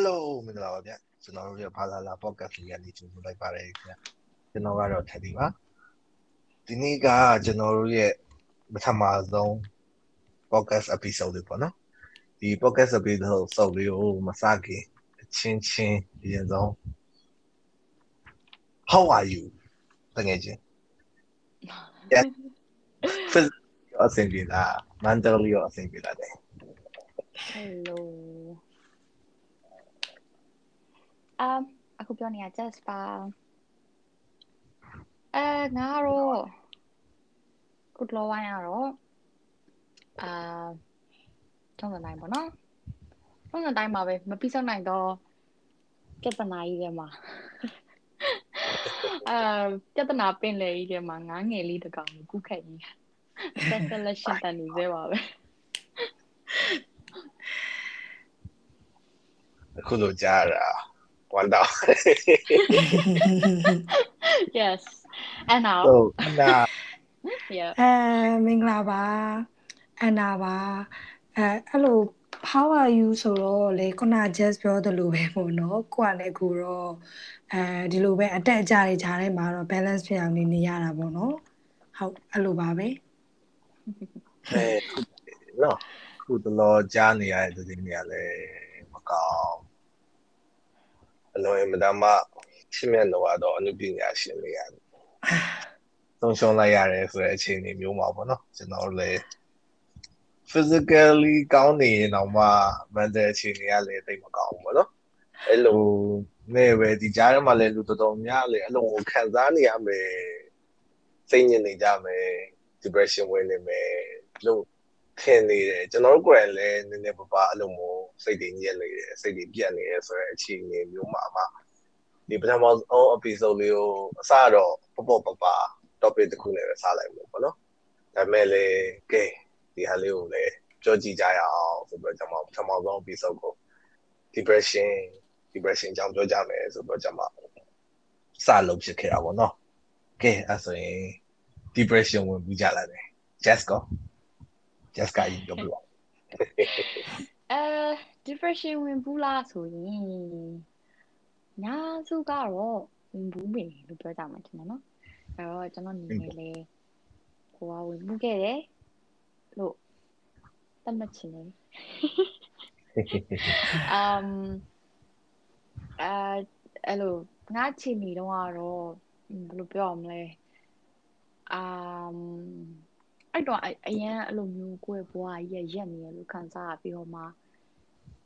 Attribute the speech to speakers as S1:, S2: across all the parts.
S1: Hello မင်္ဂလာပါဗျကျွန်တော်တို့ရဲ့ဘာသာလာ podcast လေးကနေကြိုဆိုလိုက်ပါတယ်ခင်ဗျကျွန်တော်ကတော့ Teddy ပါဒီနေ့ကကျွန်တော်တို့ရဲ့ပထမဆုံး podcast episode လေးပေါ့နော်ဒီ podcast episode ဆောက်လေးကိုမစခင်အချင်းချင်းအရင်ဆုံး How are you တကယ်ချင်း Yes physically အဆင်ပြေလား mentally အဆင်ပြေလားတဲ့
S2: Hello အမ်အခုပြောနေတာ just ပါအဲငါတော့ခုလောဝိုင်းရတော့အာထုံးစံတိုင်းပေါ့နော်ထုံးစံတိုင်းပါပဲမပြီးဆုံးနိုင်တော့ပြဿနာကြီးတွေမှာအာပြဿနာပင်လေကြီးတွေမှာငားငယ်လေးတစ်ကောင်ကိုကုခက်ကြီးဆက်ဆက်လက်ရှင်းတန်နေသေးပါပဲ
S1: အခုလိုကြားရတာ ဝမ်းတောင်း
S2: yes and now
S1: ဟုတ်နာ
S2: yeah
S3: အဲမင်္ဂလာပါအန်နာပါအဲအဲ့လို how are you ဆိုတော့လေခုန just ပြောသလိုပဲပေါ့နော်ကိုကလည်းကိုတော့အဲဒီလိုပဲအတက်အကျတွေခြားထဲမှာတော့ balance ဖြစ်အောင်နေနေရတာပေါ့နော်ဟုတ်အဲ့လိုပါပဲ
S1: အဲနော်ခုတလောကြားနေရတဲ့သတင်းတွေကလည်းမကောင်း အလုံးအမတမချစ်မြတ်တော့တော့အနုပညာရှင်တွေရတယ်ဆုံးရှုံးလိုက်ရတယ်ဆိုတဲ့အခြေအနေမျိုးမှာပေါ့နော်ကျွန်တော်လည်း physically ကောင်းနေရင်တော့မှ mental အခြေအနေကလည်းတိတ်မကောင်းဘူးပေါ့နော်အဲ့လိုနဲ့ပဲဒီကြားထဲမှာလည်းလူတော်တော်များလည်းအဲ့လိုကိုခံစားနေရမယ်စိတ်ညစ်နေကြမယ် depression ဝင်နေမယ်လို့ထင်နေတယ်ကျွန်တော်တို့ကိုယ်တိုင်လည်းနည်းနည်းပါးပါအဲ့လိုမျိုး စိတ်တွေညစ်နေတယ်စိတ်တွေပြတ်နေတယ်ဆိုတဲ့အခြေအနေမျိုးမှာမှဒီပထမဆုံး episode လေးကိုအစတော့ပေါ့ပေါ့ပါပါ topic တစ်ခုနဲ့ပဲစလိုက်မှာပေါ့နော်ဒါပေမဲ့လည်းကဲဒီဟာလေးကိုလည်းပြောကြည့်ကြရအောင်ဆိုပြီးတော့ကျွန်တော်ပထမဆုံး episode ကို depression depression ကြောင့်ပြောကြမယ်ဆိုတော့ကျွန်မစလုပ်ဖြစ်ခဲ့တာပေါ့နော်ကဲအဲ့ဆိုရင် depression ဝင်ပြီးကြလာတယ် just go just ကရင်ပြောပြပါ
S2: အဲ depression ဝင်ဘူးလားဆိုရင်ညာစုကတော့ဝင်ဘူးမယ်လို့ပြောကြမှာထင်တယ်နော်အဲတော့ကျွန်တော်နေနေလေကိုကဝင်မှုခဲ့တယ်လို့တတ်မှတ်ချင်တယ်အမ်အဲအဲ့လိုငါချင်နေတော့ကတော့ဘယ်လိုပြောရမလဲအမ် အဲ့တော့အရင်အဲ့လိုမျိုးကိုယ့်ဘဝကြီးရက်နေရလို့ခံစားရပြီးတော့မှ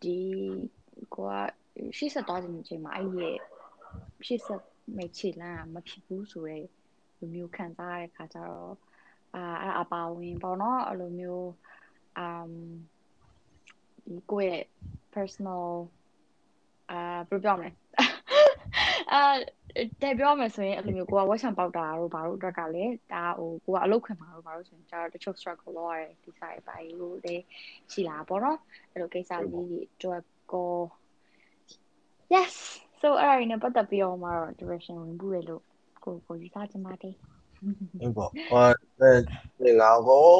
S2: ဒီကိုကရှေ့ဆက်သွားခြင်းအချိန်မှာအဲ့ရဲ့ရှေ့ဆက်မဲ့ခြေလမ်းကမဖြစ်ဘူးဆိုတော့လိုမျိုးခံစားရတဲ့ခါကျတော့အာအဲ့အပါဝင်ပေါ့နော်အဲ့လိုမျိုးအမ်ဒီကိုယ့်ရဲ့ personal အာဘယ်လိုပြောမလဲအာ တဲ့ပြောမယ်ဆိုရင်အဲ့လိုမျိုးကိုက watch and powder တို့ဘာလို့အတွက်ကလည်းဒါဟိုကိုကအလုပ်ခွင်မှာတို့ဘာလို့ဆိုရင်ကျတော့တချို့ struggle လုပ်ရတယ်ဒီ side ပိုင်းလို့လည်းရှိလာပေါ့နော်အဲ့လိုကိစ္စလေးတွေအတွက်ကို yes so အဲ့ဒါရင်းနဲ့ပတ်သက်ပြီးတော့မှတော့ direction ဝင်ဘူးလေလို့ကိုကိုယူဆချင်ပါတယ်
S1: ဟုတ်ပေါ့ဟိုအဲငါကို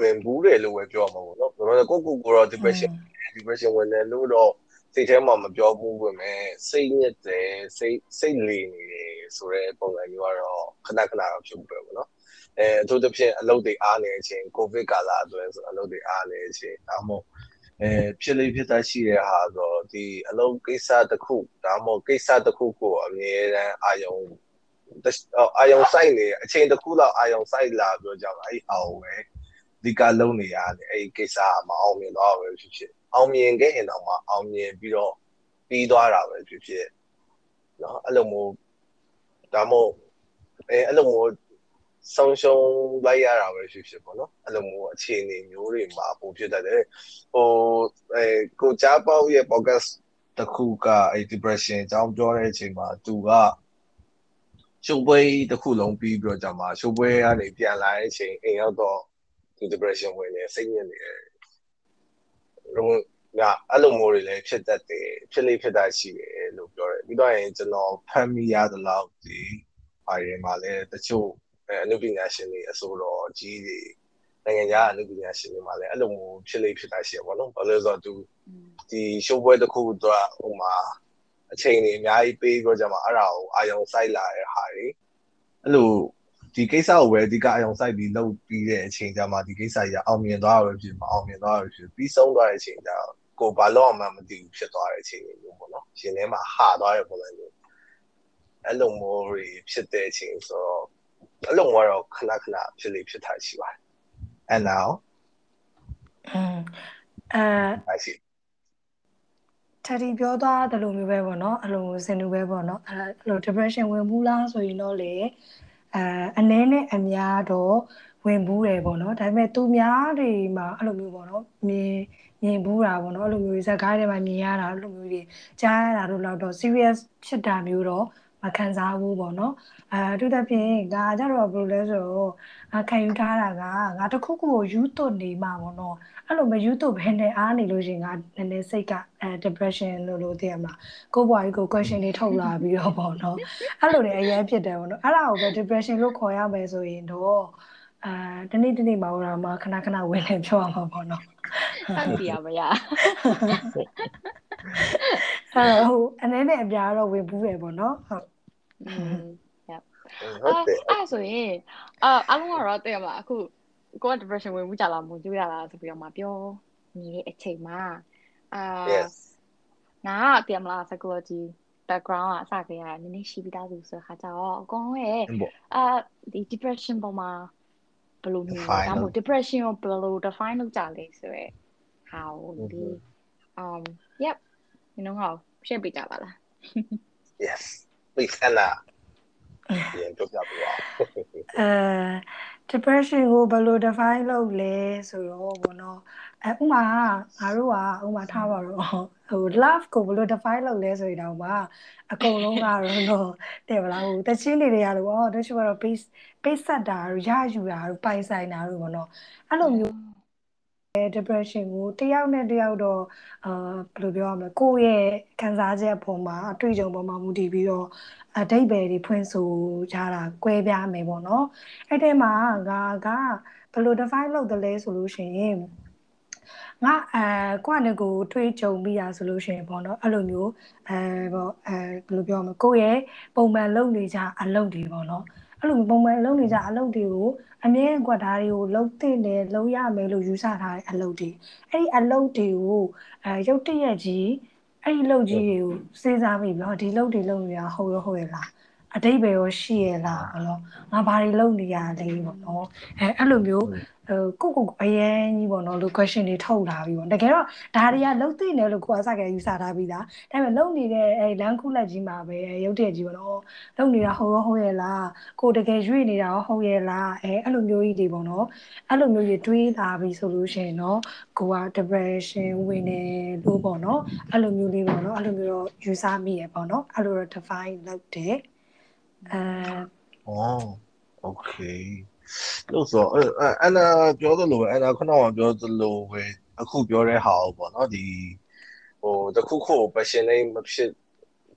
S1: ဝင်ဘူးတယ်လို့ပဲပြောမှာပေါ့နော်ဒါပေမဲ့ကိုကိုကိုတော့ depression depression ဝင်တယ်လို့တော့ စိတ်ထဲမှာမပြောဘူးပဲမဲ့စိတ်ညစ်တယ်စိတ်စိတ်လီနေတယ်ဆိုတဲ့ပုံစံမျိုးကတော့ခဏခဏတော့ဖြစ်ဘူးပဲပေါ့နော်အဲအထူးသဖြင့်အလုပ်တွေအားနေခြင်းကိုဗစ်ကာလအတွင်းဆိုအလုပ်တွေအားနေခြင်းဒါမှမဟုတ်အဲဖြစ်လေဖြစ်တတ်ရှိတဲ့ဟာဆိုဒီအလုပ်ကိစ္စတစ်ခုဒါမှမဟုတ်ကိစ္စတစ်ခုကိုအမြဲတမ်းအာယုံအာယုံဆိုင်နေအချိန်တစ်ခုလောက်အာယုံဆိုင်လာပြောကြပါအဲ့အောင်ပဲဒီကလုံးနေရတယ်အဲ့ကိစ္စမအောင်မြင်တော့ပဲဖြစ်ဖြစ် အောင်မြင်ခဲ့ရင်တော့မှအောင်မြင်ပြီးတော့ပြီးသွားတာပဲဖြစ်ဖြစ်เนาะအဲ့လိုမျိုးဒါမို့အဲအဲ့လိုမျိုးဆုံးရှုံးလိုက်ရတာပဲဖြစ်ဖြစ်ပေါ့နော်အဲ့လိုမျိုးအခြေအနေမျိုးတွေမှာပုံဖြစ်တတ်တယ်ဟိုအဲကိုကြားပေါက်ရဲ့ podcast တခုကအဲ depression အကြောင်းပြောတဲ့အချိန်မှာသူကရှုပ်ပွဲတစ်ခုလုံးပြီးပြီးတော့ကြာမှာရှုပ်ပွဲကနေပြန်လာတဲ့အချိန်အိမ်ရောက်တော့သူ depression ဝင်နေစိတ်ညစ်နေတယ် တော့ငါအဲ့လိုမျိုးတွေလည်းဖြစ်တတ်တယ်ဖြစ်လေဖြစ်တတ်ရှိတယ်လို့ပြောတယ်ပြီးတော့ရင်ကျွန်တော်ဖမ်းမိရသလောက်ဒီအားရမှာလည်းတချို့အနုပညာရှင်တွေအစိုးရကြီးတွေနိုင်ငံခြားအလုပ်ပညာရှင်တွေမှာလည်းအဲ့လိုမျိုးဖြစ်လေဖြစ်တာရှိရပါတော့ဘာလို့လဲဆိုတော့သူဒီ show ပွဲတစ်ခုတော့ဟိုမှာအချိန်တွေအများကြီးပေးတော့ကြမှာအဲ့ဒါကိုအာယုံစိုက်လာတဲ့ဟာတွေအဲ့လို ဒီကိစ္စကိုပဲအဓိကအယုံစိုက်ပြီးလုပ်ပြီးတဲ့အချိန်ကျမှဒီကိစ္စကြီးအောင်မြင်သွားရဖြစ်မအောင်မြင်သွားရဖြစ်ပြီးဆုံးသွားတဲ့အချိန်ကျကိုဘာလို့မှမသိဘူးဖြစ်သွားတဲ့အချိန်မျိုးပေါ့နော်ရှင်ထဲမှာဟာသွားတဲ့ပုံစံမျိုးအဲ့လိုမျိုးတွေဖြစ်တဲ့အချိန်ဆိုတော့အဲ့လိုမျိုးတော့ခဏခဏဖြစ်လေဖြစ်တာရှိပါတယ် and now
S3: อืมအဲ
S1: I see
S3: တတိပြောသွားတယ်လို့မျိုးပဲပေါ့နော်အဲ့လိုစင်တူပဲပေါ့နော်အဲ့လို depression ဝင်ဘူးလားဆိုရင်တော့လေ အဲအနည်းနဲ့အများတော့ဝင်ဘူးတယ်ပေါ့နော်ဒါပေမဲ့သူများတွေမှာအဲ့လိုမျိုးပေါ့နော်မြင်မြင်ဘူးတာပေါ့နော်အဲ့လိုမျိုးဇာတ်ကားတွေမှာမြင်ရတာအဲ့လိုမျိုးတွေကြားရတာတို့တော့ serious ဖြစ်တာမျိုးတော့ မခံစားဘူးပေါ့နော်အဲအထူးသဖြင့်ငါကြတော့ဘယ်လိုလဲဆိုတော့ငါခံယူထားတာကငါတခုခုကိုယူသွတ်နေမှာပေါ့နော်အဲ့လိုမယူသွတ်ဘဲနဲ့အားနေလို့ရှိရင်ငါနည်းနည်းစိတ်ကအဲ depression လို့လို့သိရမလားကိုယ့်ဘဝကြီးကို question တွေထုတ်လာပြီးတော့ပေါ့နော်အဲ့လိုတွေအရင်ဖြစ်တယ်ပေါ့နော်အဲ့ဒါကိုပဲ depression လို့ခေါ်ရမယ်ဆိုရင်တော့အာတနေ့တနေ့မှာတော့မှခဏခဏဝင်နေပြောရမှာပေါ့နော်
S2: ဟုတ်ပြီရမရ
S3: အဲဟိုအနေနဲ့အပြားတော့ဝင်ဘူးတယ်ပေါ့နော်ဟုတ်อืม
S1: ဟုတ်တယ်
S2: အဲ့ဆိုရင်အာအလုံးကတော့တဲ့မလားအခုကိုက depression ဝင်မှုကြလားမကြည့်ရလားဆိုပြီးတော့မှပြောနေတဲ့အချိန်မှာအာ
S1: yes
S2: ငါကတည်မလား psychology background အစကရနည်းနည်းရှိပြီးသားသူဆိုခါကြတော့အကုန်လုံးရဲ့အာဒီ depression ပေါ်မှာဘယ်လိုမျိုးလဲဒါမှမဟုတ် depression ကိုဘယ်လို define လုပ်ကြလဲဆိုရယ် how ဒီ um yep you know how ရှင်းပြကြပါလား
S1: yes please Anna ပြန်ပြောပြပေးပါ
S3: အဲ depression ကိုဘယ်လို define လုပ်လဲဆိုတော့ဘောနော်အဲဥမာငါတို့ကဥမာထားပါတော့ဟို love ကိုဘယ်လို define လုပ်လဲဆိုရင်တော့မှအကုန်လုံးကတော့တော့တဲ့ဗလားဟိုတချင်းတွေတွေရလို့ဟောတို့ရှိတော့ base base ဆက်တာရယူတာပိုင်ဆိုင်တာတို့ဘောနော်အဲ့လိုမျိုး depression ကိုတယောက်နဲ့တယောက်တော့အာဘယ်လိုပြောရမလဲကိုယ့်ရဲ့ခံစားချက်အပေါ်မှာအတွေ့အကြုံပေါ်မှာမူတည်ပြီးတော့အတိတ်ပဲတွေဖွင့်ဆိုကြတာ꿰ပြားမယ်ပေါ့နော်အဲ့ဒီမှာငါကဘယ်လို define လုပ်တယ်လဲဆိုလို့ရှိရင်ငါအဲကိုယ့်အနေကိုတွေးကြုံပြီးတာဆိုလို့ရှိရင်ပေါ့နော်အဲ့လိုမျိုးအဲပေါ့အဲဘယ်လိုပြောမလဲကိုယ့်ရဲ့ပုံမှန်လုပ်နေကြအလုပ်တွေပေါ့နော် အဲ့လိုပုံမှန်လုပ်နေကြအလုပ်တွေကိုအမြဲကွက်ဓာတ်တွေကိုလုံးသိတယ်လုံးရမယ်လို့ယူဆထားတဲ့အလုပ်တွေအဲ့ဒီအလုပ်တွေကိုအဲရုပ်တရက်ကြီးအဲ့ဒီလုပ်ကြီးတွေကိုစဉ်းစားပြီးတော့ဒီလုပ်တွေလုပ်နေတာဟုတ်ရောဟုတ်ရဲ့လား အတိတ်ပဲရောရှိရဲ့လားဘောလို့ငါဘာတွေလုပ်နေရလဲပေါ့နော်အဲအဲ့လိုမျိုးဟိုကိုကိုအရင်ကြီးပေါ့နော်လို့ question တွေထုတ်လာပြီပေါ့တကယ်တော့ဒါတွေကလုံးသိနေလို့ကိုအစကယူဆထားပြီးသားဒါပေမဲ့လုံးနေတဲ့အဲလမ်းခုလက်ကြီးမှာပဲရုပ်တရက်ကြီးပေါ့နော်လုံးနေတာဟုတ်ရောဟုတ်ရဲ့လားကိုတကယ်ရွေ့နေတာရောဟုတ်ရဲ့လားအဲအဲ့လိုမျိုးကြီးတွေပေါ့နော်အဲ့လိုမျိုးကြီးတွေးလာပြီဆိုလို့ရှိရင်တော့ကိုက depression ဝင်နေလို့ပေါ့နော်အဲ့လိုမျိုးလေးပေါ့နော်အဲ့လိုမျိုးတော့ယူဆမိရပေါ့နော်အဲ့လိုတော့ define လုပ်တယ် အဲ
S1: ဩ okay လို့ဆိုတော့အန်နာပြောသလိုပဲအန်နာခုနကပြောသလိုပဲအခုပြောတဲ့ဟာပေါ့နော်ဒီဟိုတခုခု passion လေးမဖြစ်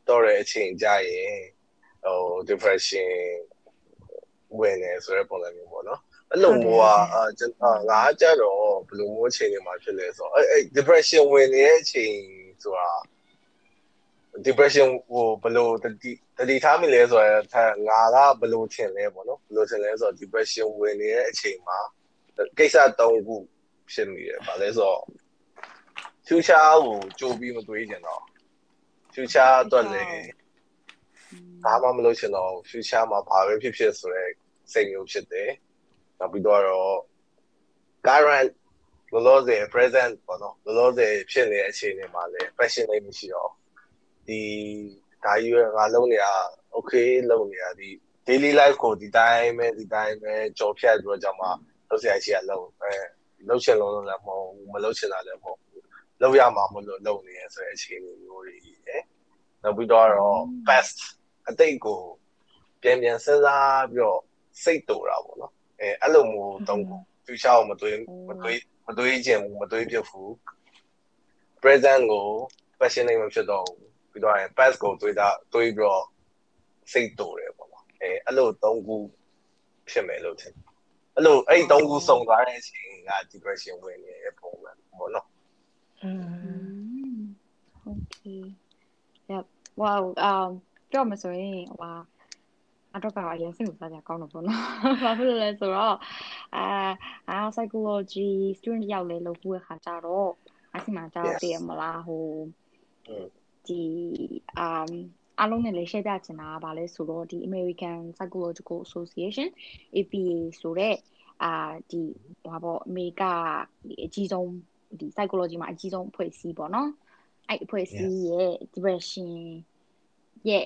S1: တော့တဲ့အချိန်ကြရင်ဟို depression ဝင်နေဆိုတဲ့ပုံစံမျိုးပေါ့နော်အဲ့လိုမျိုးကအာငါကြတော့ဘယ်လိုမျိုးအချိန်တွေမှာဖြစ်လဲဆိုတော့အဲ့ depression ဝင်နေတဲ့အချိန်ဆိုတာ depression ဟိုဘယ်လိုတတိ တတိထားမိလဲဆိုတော့ငါကဘယ်လိုထင်လဲပေါ့နော်ဘယ်လိုထင်လဲဆိုတော့ depression ဝင်နေတဲ့အချိန်မှာကိစ္စ၃ခုဖြစ်မိတယ်ဗာလဲဆိုတော့ future ကိုကြိုးပြီးမတွေးကြတော့ future အတွက်လည်းဘာမှမလုပ်ချင်တော့ future မှာဘာပဲဖြစ်ဖြစ်ဆိုတော့စိတ်မျိုးဖြစ်တယ်နောက်ပြီးတော့ current လောလောဆယ် present ပေါ့နော်လောလောဆယ်ဖြစ်နေတဲ့အခြေအနေမှာလည်း passion လေးမရှိတော့ဒီ ဒါကြီးပဲငါလုံးနေတာ okay လုံးနေတာဒီ daily life ကိုဒီတိုင်းပဲဒီတိုင်းပဲကြော်ဖြတ်ပြီးတော့ကြောင့်မှလုပ်စရာရှိရလုံးအဲလုပ်ချင်လုံးလုံးလည်းမဟုတ်ဘူးမလုပ်ချင်တာလည်းမဟုတ်ဘူးလုပ်ရမှာမလို့လုပ်နေရဆိုတဲ့အခြေအနေမျိုးတွေရယ်နောက်ပြီးတော့ best အတိတ်ကိုပြန်ပြန်စဉ်းစားပြီးတော့စိတ်တူတာပေါ့နော်အဲအဲ့လိုမျိုးတုံး future ကိုမတွေးမတွေးမတွေးခြင်းဘူးမတွေးပြဘူး present ကို passionate မဖြစ်တော့ဘူး ပြီးတော့ရင် pass ကိုတွေးတာတွေးပြီးတော့စိတ်တူတယ်ပေါ့နော်အဲအဲ့လိုသုံးခုဖြစ်မယ်လို့ထင် အဲ့လိုအဲ့တုံးခုစုံသွားတဲ့အချိန်က depression ဝင်နေတဲ့ပုံစံပေါ့နော်
S3: อืม
S2: Mm, okay. Yep. Wow. Um ပြောမှဆိုရင်ဟိုအတော့ကအရင်စိတ်ဝင်စားကြကောင်းတော့ပေါ့နော်။ဘာဖြစ်လို့လဲဆိုတော့အာအာ psychology student ရောက်လေလို့ပြောရခါကြတော့အစီမံကြတော့တည်ရမလားဟို
S1: อืม
S2: ဒီ um အားလုံးနဲ့လည်း share ပြချင်တာကဘာလဲဆိုတော့ဒီ American Psychological Association APA ဆိုတဲ့အာဒီဟိုပေါ့အမေရိကဒီအကြီးဆုံးဒီ psychology မှာအကြီးဆုံးအဖွဲ့အစည်းပေါ့နော်အဲ့အဖွဲ့အစည်းရဲ့ depression ရဲ့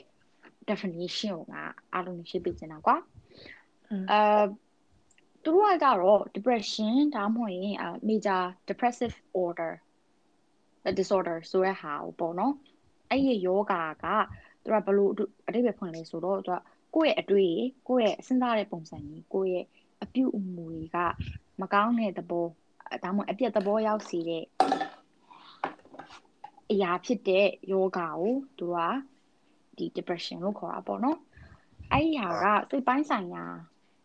S2: definition ကိုငါအားလုံးရှင်းပြချင်တာကွာ
S3: อืม
S2: အဲသူတို့ကကတော့ depression ဒါမှမဟုတ်ရင်အာ major depressive order disorder ဆိုတဲ့ဟာကိုပေါ့နော် အဲ့ဒီယောဂါကသူကဘလို့အတိတ်ပဲဖွင့်လဲဆိုတော့သူကကိုယ့်ရဲ့အတွေ့ကိုယ့်ရဲ့စဉ်းစားတဲ့ပုံစံကြီးကိုယ့်ရဲ့အပြုအမူတွေကမကောင်းတဲ့သဘောအဲဒါမှမဟုတ်အပြတ်သဘောရောက်စေတဲ့အရာဖြစ်တဲ့ယောဂါကိုသူကဒီ depression လို့ခေါ်တာပေါ့နော်အဲ့ဒီဟာကစိတ်ပိုင်းဆိုင်ရာ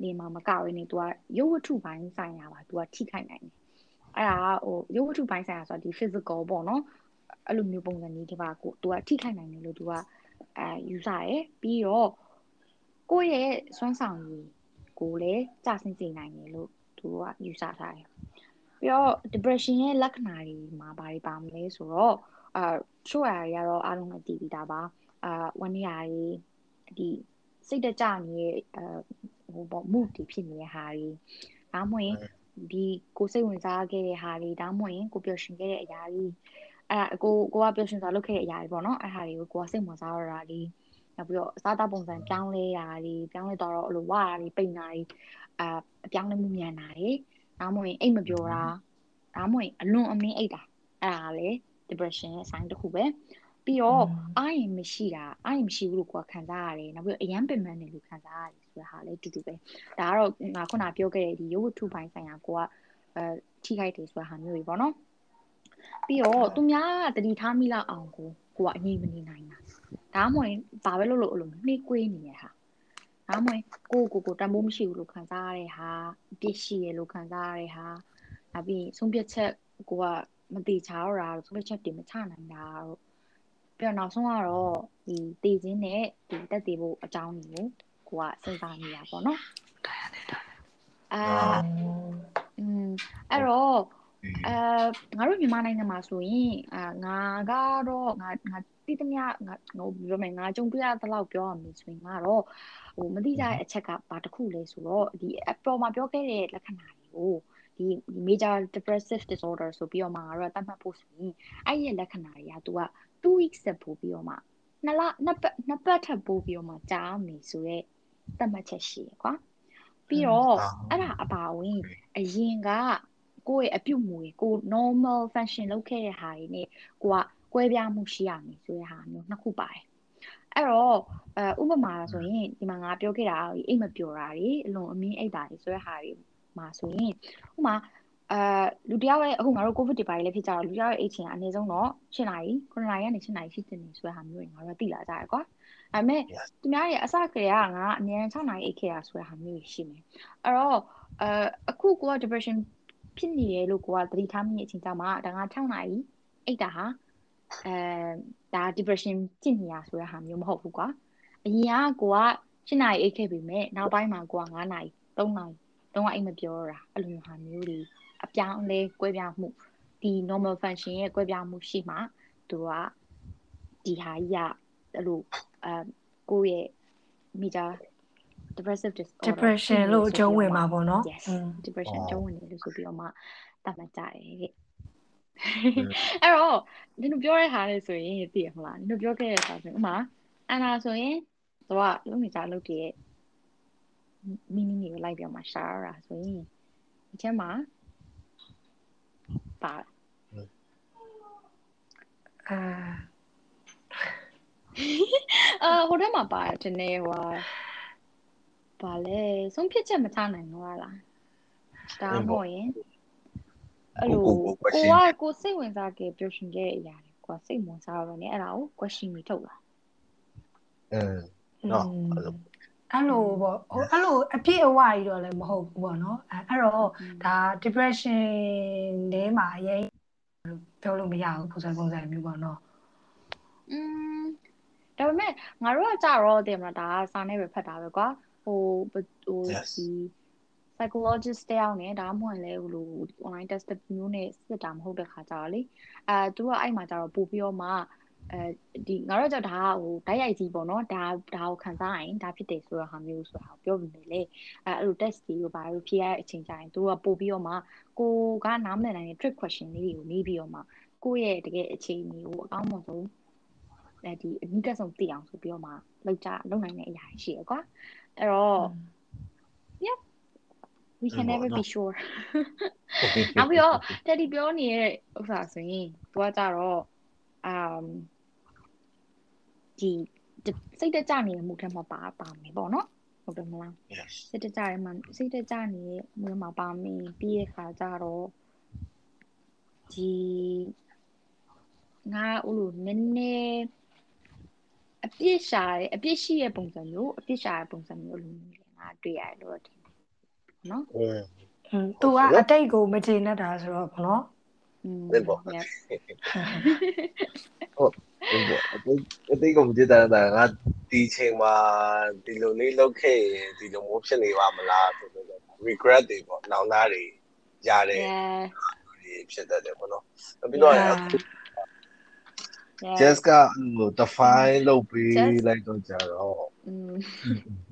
S2: နေမှာမကဘဲနေသူကရုပ်ဝတ္ထုပိုင်းဆိုင်ရာပါသူကထိခိုက်နိုင်တယ်အဲ့ဒါကဟိုရုပ်ဝတ္ထုပိုင်းဆိုင်ရာဆိုတာဒီ physical ပေါ့နော် အဲ့လိုမျိုးပုံစံကြီးဒီပါကိုသူကထိခိုက်နိုင်တယ်လို့သူကအဲယူဆရယ်ပြီးတော့ကိုယ့်ရဲ့စွမ်းဆောင်ရည်ကိုလည်းကြဆင်းစေနိုင်တယ်လို့သူကယူဆထားတယ်ပြီးတော့ depression ရဲ့လက္ခဏာတွေမှာဘာတွေပါမလဲဆိုတော့အာချို့အရာတွေကတော့အားလုံးလည်းသိပြီးသားပါအာဝန်ရည်ဒီစိတ်တကြနေတဲ့အဲဟိုပေါ့ mood တွေဖြစ်နေတဲ့ဟာတွေဒါမှမဟုတ်ရင်ဒီကိုစိတ်ဝင်စားခဲ့တဲ့ဟာတွေဒါမှမဟုတ်ရင်ကိုပျော်ရွှင်ခဲ့တဲ့အရာတွေ အဲ့ဒါကိုကိုကပျော်ရွှင်စွာလုပ်ခဲ့တဲ့အရာတွေပေါ့နော်အဲ့ဟာတွေကိုကိုကစိတ်ဝင်စားရတာတွေနောက်ပြီးတော့အစားအသောက်ပုံစံပြောင်းလဲတာတွေပြောင်းလဲတော့အဲ့လိုဝါတာတွေပိန်တာတွေအာအပြောင်းလဲမှုမြန်တာတွေဒါမှမဟုတ်ရင်အိတ်မပြောတာဒါမှမဟုတ်ရင်အလွန်အမင်းအိတ်တာအဲ့ဒါကလည်း depression ရဲ့ sign တစ်ခုပဲပြီးတော့အာရင်မရှိတာအာရင်မရှိဘူးလို့ကိုယ်ခံစားရတယ်နောက်ပြီးတော့အရန်ပင်ပန်းနေလို့ခံစားရတယ်ဆိုတာဟာလည်းတူတူပဲဒါကတော့ငါခုနပြောခဲ့တဲ့ဒီရုပ်ဝတ္ထုပိုင်းဆိုင်ရာကိုကအဲထိခိုက်တယ်ဆိုတာဟာမျိုးတွေပေါ့နော် ပြီးတော့သူများကတတိထားမိလောက်အောင်ကိုကိုကအငြိမနေနိုင်တာဒါမှမဟုတ်ဘာပဲလုပ်လို့အဲ့လိုနှိကွေးနေတဲ့ဟာဒါမှမဟုတ်ကိုကိုကိုတန်ဖိုးမရှိဘူးလို့ခံစားရတဲ့ဟာပြစ်ရှိရလို့ခံစားရတဲ့ဟာနောက်ပြီးဆုံးဖြတ်ချက်ကိုကမတိချာတော့တာဆုံးဖြတ်ချက်တွေမချနိုင်တာတော့ပြီးတော့နောက်ဆုံးကတော့ဒီတည်ခြင်းနဲ့ဒီတက်တည်ဖို့အကြောင်းတွေကိုကိုကစဉ်းစားနေတာပေါ့နော်အာอืมအဲ့တော့ အဲငါတို့မြန်မာနိုင်ငံမှာဆိုရင်အာငါကတော့ငါငါတိတမငါငါပြောမယ်ငါကြုံတွေ့ရတဲ့လောက်ပြောရမယ်ဆိုရင်ကတော့ဟိုမတိကြတဲ့အချက်ကဘာတစ်ခုလဲဆိုတော့ဒီအပေါ်မှာပြောခဲ့တဲ့လက္ခဏာတွေကိုဒီ major depressive disorder ဆိုပြီးတော့မှငါတို့ကတတ်မှတ်ဖို့ဆိုရင်အဲ့ဒီလက္ခဏာတွေက तू က2 weeks ဆက်ပို့ပြီးတော့မှနှစ်လနှစ်ပတ်နှစ်ပတ်ထပ်ပို့ပြီးတော့မှကြာမယ်ဆိုတော့တတ်မှတ်ချက်ရှိရကွာပြီးတော့အဲ့ဒါအပါဝင်အရင်က ကိုယ့်ရဲ့အပြုတ်မူကို normal function လုပ်ခဲ့တဲ့ဟာတွေနဲ့ကိုကကွဲပြားမှုရှိရမယ်ဆိုတဲ့ဟာမျိုးနှစ်ခုပါတယ်အဲ့တော့အဲဥပမာဆိုရင်ဒီမှာငါပြောခဲ့တာအိတ်မပျော်တာတွေအလွန်အမင်းအိတ်တာတွေဆိုတဲ့ဟာတွေမှာဆိုရင်ဥပမာအဲလူတယောက်ရဲ့အခုငါတို့ covid တွေပါလေဖြစ်ကြတော့လူတယောက်ရဲ့အိတ်ချင်အနည်းဆုံးတော့7နာရီ9နာရီကနေ7နာရီရှိတင်နေဆိုတဲ့ဟာမျိုးတွေငါတို့သိလာကြရကွာဒါပေမဲ့သူများရဲ့အစကလေးကငါအနည်း6နာရီအိတ်ခဲ့တာဆိုတဲ့ဟာမျိုးရှိမယ်အဲ့တော့အဲအခုကိုက depression ဖြစ်နေတယ်လို့ကိုကသတိထားမိတဲ့အချိန်ကျမှဒါငါ6နာရီအိတ်တာဟာအဲဒါ depression ဖြစ်နေရဆိုတဲ့ဟာမျိုးမဟုတ်ဘူးကွာအရင်ကကိုက7နာရီအိတ်ခဲ့ပြီမဲ့နောက်ပိုင်းမှာကိုက9နာရီ3နာရီတော့အိတ်မပြောတာအဲ့လိုမျိုးဟာမျိုးတွေအပြောင်းလဲကွဲပြားမှုဒီ normal function ရဲ့ကွဲပြားမှုရှိမှသူကဒီဟာကြီးကအဲ့လိုအဲကိုယ့်ရဲ့ major depressive disorder
S3: depression လို့အကျုံးဝင်မှာပေါ့နော်
S2: yes depression အကျုံးဝင်တယ်လို့ဆိုပြီးတော့မှသတ်မှတ်ကြတယ်တဲ့အဲ့တော့ဒီလိုပြောတဲ့ဟာလေဆိုရင်သိရမလားဒီလိုပြောခဲ့တဲ့ဟာဆိုရင်ဥမာအနာဆိုရင်သူကလုံးနေကြလုပ်တည်ရဲ့ meaning ကိုလိုက်ပြောမှာရှာရတာဆိုရင်ဒီချက်မှာပါ
S3: အာ
S2: အာဟိုထဲမှာပါတယ်ဒီနေ့ဟို ဘာလဲဆုံးဖြတ်ချက်မချနိုင်တော့လားဒါမှမဟုတ်ရင်အဲ့လိုကိုကကိုစိတ်ဝင်စားခဲ့ပျော်ရွှင်ခဲ့တဲ့အရာတွေကိုစိတ်ဝင်စားတော့နေအဲ့ဒါကို question တွေထုတ်လာ
S1: အင်းနော်အဲ့လို
S3: ပေါ့ဟိုအဲ့လိုအပြည့်အဝကြီးတော့လည်းမဟုတ်ဘူးပေါ့နော်အဲ့တော့ဒါ depression ထဲမှာအရင်ပြောလို့မရဘူးပုံစံပုံစံမျိုးပေါ့နော်
S2: อืมဒါပေမဲ့ငါတို့ကကြတော့တင်မလားဒါစာနဲ့ပဲဖတ်တာပဲကွာ ဟိုဘဟို
S1: Yes.
S2: ဒီ psychologist တယောက်နဲ့ဒါမှမဟုတ်လည်းဟိုလို online test မျိုးနဲ့စစ်တာမဟုတ်တဲ့ခါကြတော့လေအဲသူကအဲ့မှာကြတော့ပို့ပြီးတော့မှအဲဒီငါတို့ကဒါကဟိုဓာတ်ရိုက်ကြီးပေါ့နော်ဒါဒါကိုခံစားရင်ဒါဖြစ်တယ်ဆိုတော့ဟာမျိုးဆိုတာကိုပြောပြီးလေအဲအဲ့လို test တွေကိုဘာလို့ဖြေရတဲ့အချိန်ကျရင်သူကပို့ပြီးတော့မှကိုကနားမလည်နိုင်တဲ့ trick question လေးတွေကိုနေပြီးတော့မှကိုယ့်ရဲ့တကယ်အခြေအနေကိုအကောင်းဆုံးအဲဒီအနိကဆုံးသိအောင်ဆိုပြီးတော့မှလောက်ကြလောက်နိုင်တဲ့အရာရှိရကွာ အဲ့တော့ yeah we can never be sure နောက်ပြီးတော့တက်ဒီပြောနေတဲ့ဥစ္စာဆိုရင်သူကကြတော့ um ဒီစိတ်တကြနေတဲ့မှုထက်မှာပါပါမယ်ပေါ့နော်ဟုတ်တယ်မလား
S1: yes
S2: စိတ်တကြရဲမှာစိတ်တကြနေတဲ့မှုမှာပါမယ်ပြီးရခါကြတော့ဒီငါဥလို့နည်းနည်း အပြစ်ရှာရဲအပြစ်ရှိရဲ့ပုံစံမျိုးအပြစ်ရှာရဲ့ပုံစံမျိုးလိုမျိုးလေငါတွေ့ရတယ်လို့ထင်တယ်နော်
S1: อืม
S3: อืม तू ကအတိတ်ကိုမကျေနပ်တာဆိုတော့ဗောနော်
S2: อืม
S1: ဟုတ်ပေါ့
S2: yep
S1: ဟုတ်ပေါ့အတိတ်အတိတ်ကမကြည့်တဲ့တာငါဒီချိန်မှာဒီလိုလေးလုပ်ခဲ့ရင်ဒီလိုမျိုးဖြစ်နေပါမလားဆိုတော့ regret တွေပေါ့နောင်သားတွေရတယ်
S2: yeah
S1: ဖြစ်တတ်တယ်ပေါ့နော်ပြီးတော့
S2: just
S1: ကဟို define လုပ်ပေးလိုက်တော့ကြတော့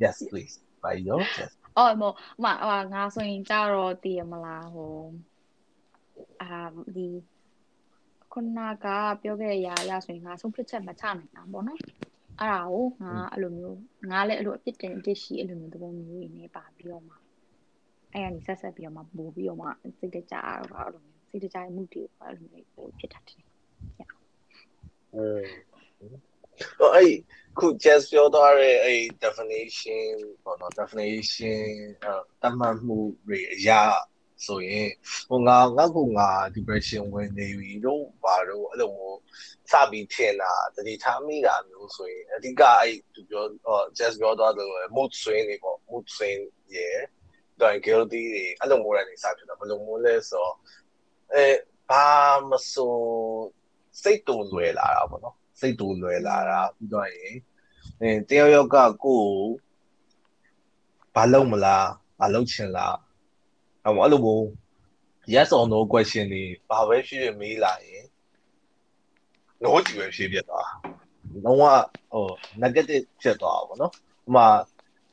S1: yes please by your just
S2: အော်မမငါဆိုရင်ကြတော့တည်ရမလားဟိုအာဒီခုနကပြောခဲ့ရရဆိုရင်ငါဆုံးဖြတ်ချက်မချနိုင်တာပေါ့နော်အဲ့ဒါကိုငါအဲ့လိုမျိုးငါလည်းအဲ့လိုအပြစ်တင်အပြစ်ရှိအဲ့လိုမျိုးသဘောမျိုးတွေနဲ့ပါပြီးတော့မှအဲ့ကနေဆက်ဆက်ပြီးတော့မှပို့ပြီးတော့မှစိတ်တကြတော့အဲ့လိုမျိုးစိတ်တကြမှုတွေအဲ့လိုမျိုးပို့ဖြစ်တာတ
S1: ည်း ဟိုအဲ့ခု Jess ပြောသွားတဲ့အဲ့ definition ပေါ့နော် definition အဲ့တတ်မှတ်မှုတွေအရာဆိုရင်ဟိုငါငါကငါ depression ဝင်နေပြီတော့ဘာတော့အဲ့လိုမျိုးစပြီးထင်တာတတိထားမိတာမျိုးဆိုရင်အဓိကအဲ့သူပြောဟော just ပြောသွားတယ် mood swing တွေပေါ့ mood swing ရေတော့ guilty တွေအဲ့လိုမျိုးတွေစဖြစ်တာဘယ်လိုမျိုးလဲဆိုတော့အဲဘာမဆို စိတ်တူလွယ်လာတာပေါ့နော်စိတ်တူလွယ်လာတာပြီးတော့ရင်အဲတယောက်ယောက်ကကိုယ်ဘာလုပ်မလားဘာလုပ်ချင်လားအဲ့လိုအဲ့လိုမျိုး yes or no question တွေဘာပဲဖြစ်ဖြစ်မေးလာရင် no ကြည့်ပဲဖြေပြသွားလုံးဝဟို negative ဖြစ်သွားတာပေါ့နော်ဥပမာ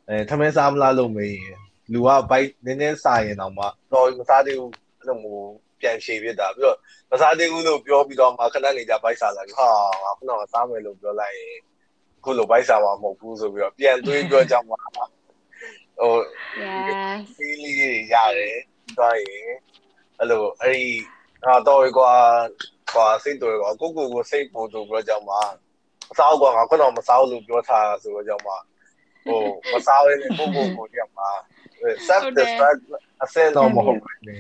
S1: အဲထမင်းစားမလားလို့မေးရင်လူကဘိုက်နည်းနည်းစားရင်တော့မှတော့မစားသေးဘူးအဲ့လိုမျိုး ပြန်ဖြေပြတာပြီးတော့မစားသေးဘူးလို့ပြောပြီးတော့မှခဏနေကြဘိုက်စားလာပြီးဟာငါခုနကစားမယ်လို့ပြောလိုက်ရင်ခုလိုဘိုက်စားမှာမဟုတ်ဘူးဆိုပြီးတော့ပြန်တွေးပြောကြမှာဟို
S2: yes
S1: ဖီးလေးတွေရတယ်ပြီးတော့ရင်အဲ့လိုအဲ့ဒီအာတော့ကွာကွာစိတ်တွေကွာကိုကိုကိုစိတ်ပို့သူပြောကြမှာမစားကွာငါခုနကမစားလို့ပြောထားဆိုတော့ကြောင့်မှဟိုမစားရတဲ့ကိုကိုကိုကြမှာ self destruct အစင်းတော့မဟုတ်ဘူးလေ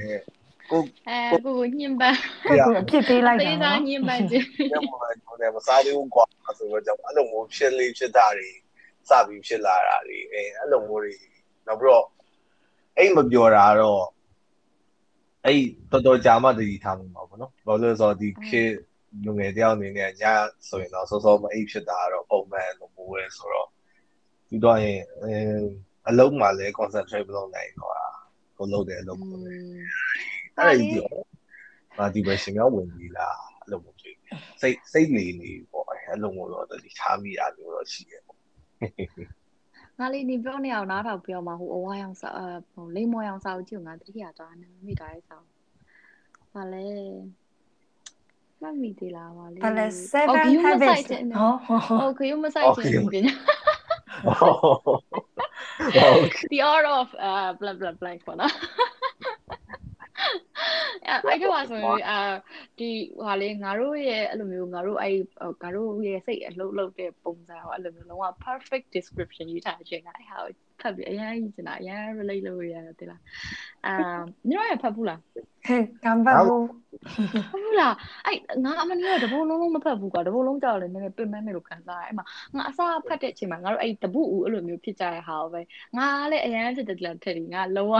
S1: ကို
S2: အဲကိုကိုညှဉ်းပန်း
S3: ကိုယ့်ကိုအပြစ်ပေးလိုက်တာ
S2: သေးသား
S3: နော်
S2: ညှဉ်းပန်းခြင်း
S1: ညမှာကိုယ်နဲ့မစားသေးဘူးကွာဆိုတော့ကြောင့်အဲ့လိုမျိုးဖြစ်လေးဖြစ်တာတွေစပြီးဖြစ်လာတာတွေအဲအဲ့လိုမျိုးတွေနောက်ပြီးတော့အိမ်မပြောတာတော့အဲ့တော်တော်ကြာမှတည်ထားမှာပေါ့နော်ဘာလို့လဲဆိုတော့ဒီခေတ်လူငယ်တယောက်အနေနဲ့ညဆိုရင်တော့စောစောမအိပ်ဖြစ်တာတော့ပုံမှန်လိုမျိုးပဲဆိုတော့ပြီးတော့ရင်အဲအလုံးမှလည်း concentrate မလုပ်နိုင်တော့ကိုလုပ်တယ်အလုပ်ကို အဲ့ဒါကြီးငါဒီပဲရှင်များဝင်ပြီလားအဲ့လိုမျိုးကြည့်စိတ်စိတ်နေနေပေါ့အဲ့လိုမျိုးတော့ဒီထားမိတာမျိုးတော့ရှိတယ်ပေါ့
S2: ငါလေးနေပြောနေအောင်နားထောင်ပြောမှာဟိုအဝါရောင်စာဟိုလိမ္မော်ရောင်စာကိုကြည့်ငါတတိယသွားနေမိတာရဲ့စာဘာလဲမမီသေးလားပါလေ
S3: ဘာလဲ
S2: Oh,
S3: seven
S2: Guillaume
S3: habits
S2: Site နဲ့
S3: ဟောဟောဟော
S2: Oh, Guillaume Site နဲ့ပညာ
S1: Okay.
S2: The art of uh blah blah blah ပေါ့နော် အဲ့အဲ့တော့ဆိုရင်အာဒီဟာလေငါတို့ရဲ့အဲ့လိုမျိုးငါတို့အဲ့ငါတို့ရဲ့စိတ်အလုံးလုံးတဲ့ပုံစံဟောအဲ့လိုမျိုးလုံးဝ perfect description ယူထားခြင်းကအဲ့ဟာ ဖတ်ပြီးအရင်ကြီးစင်တာအရင် relate လုပ်ရရတယ်တိလားအာညီတို့ရဖတ်ဘူးလား
S3: ဟဲ့ကံပတ်ဘူး
S2: ဟုတ်လားအဲ့ငါအမနီကတဘိုးလုံးလုံးမဖတ်ဘူးကွာတဘိုးလုံးကြောက်လည်းနည်းနည်းပင်ပန်းနေလို့ခံစားရတယ်အဲ့မှာငါအစားဖတ်တဲ့အချိန်မှာငါတို့အဲ့တပုဦးအဲ့လိုမျိုးဖြစ်ကြတဲ့ဟာပဲငါလည်းအရင်ဖြစ်တယ်လားထက်ဒီငါလုံးဝ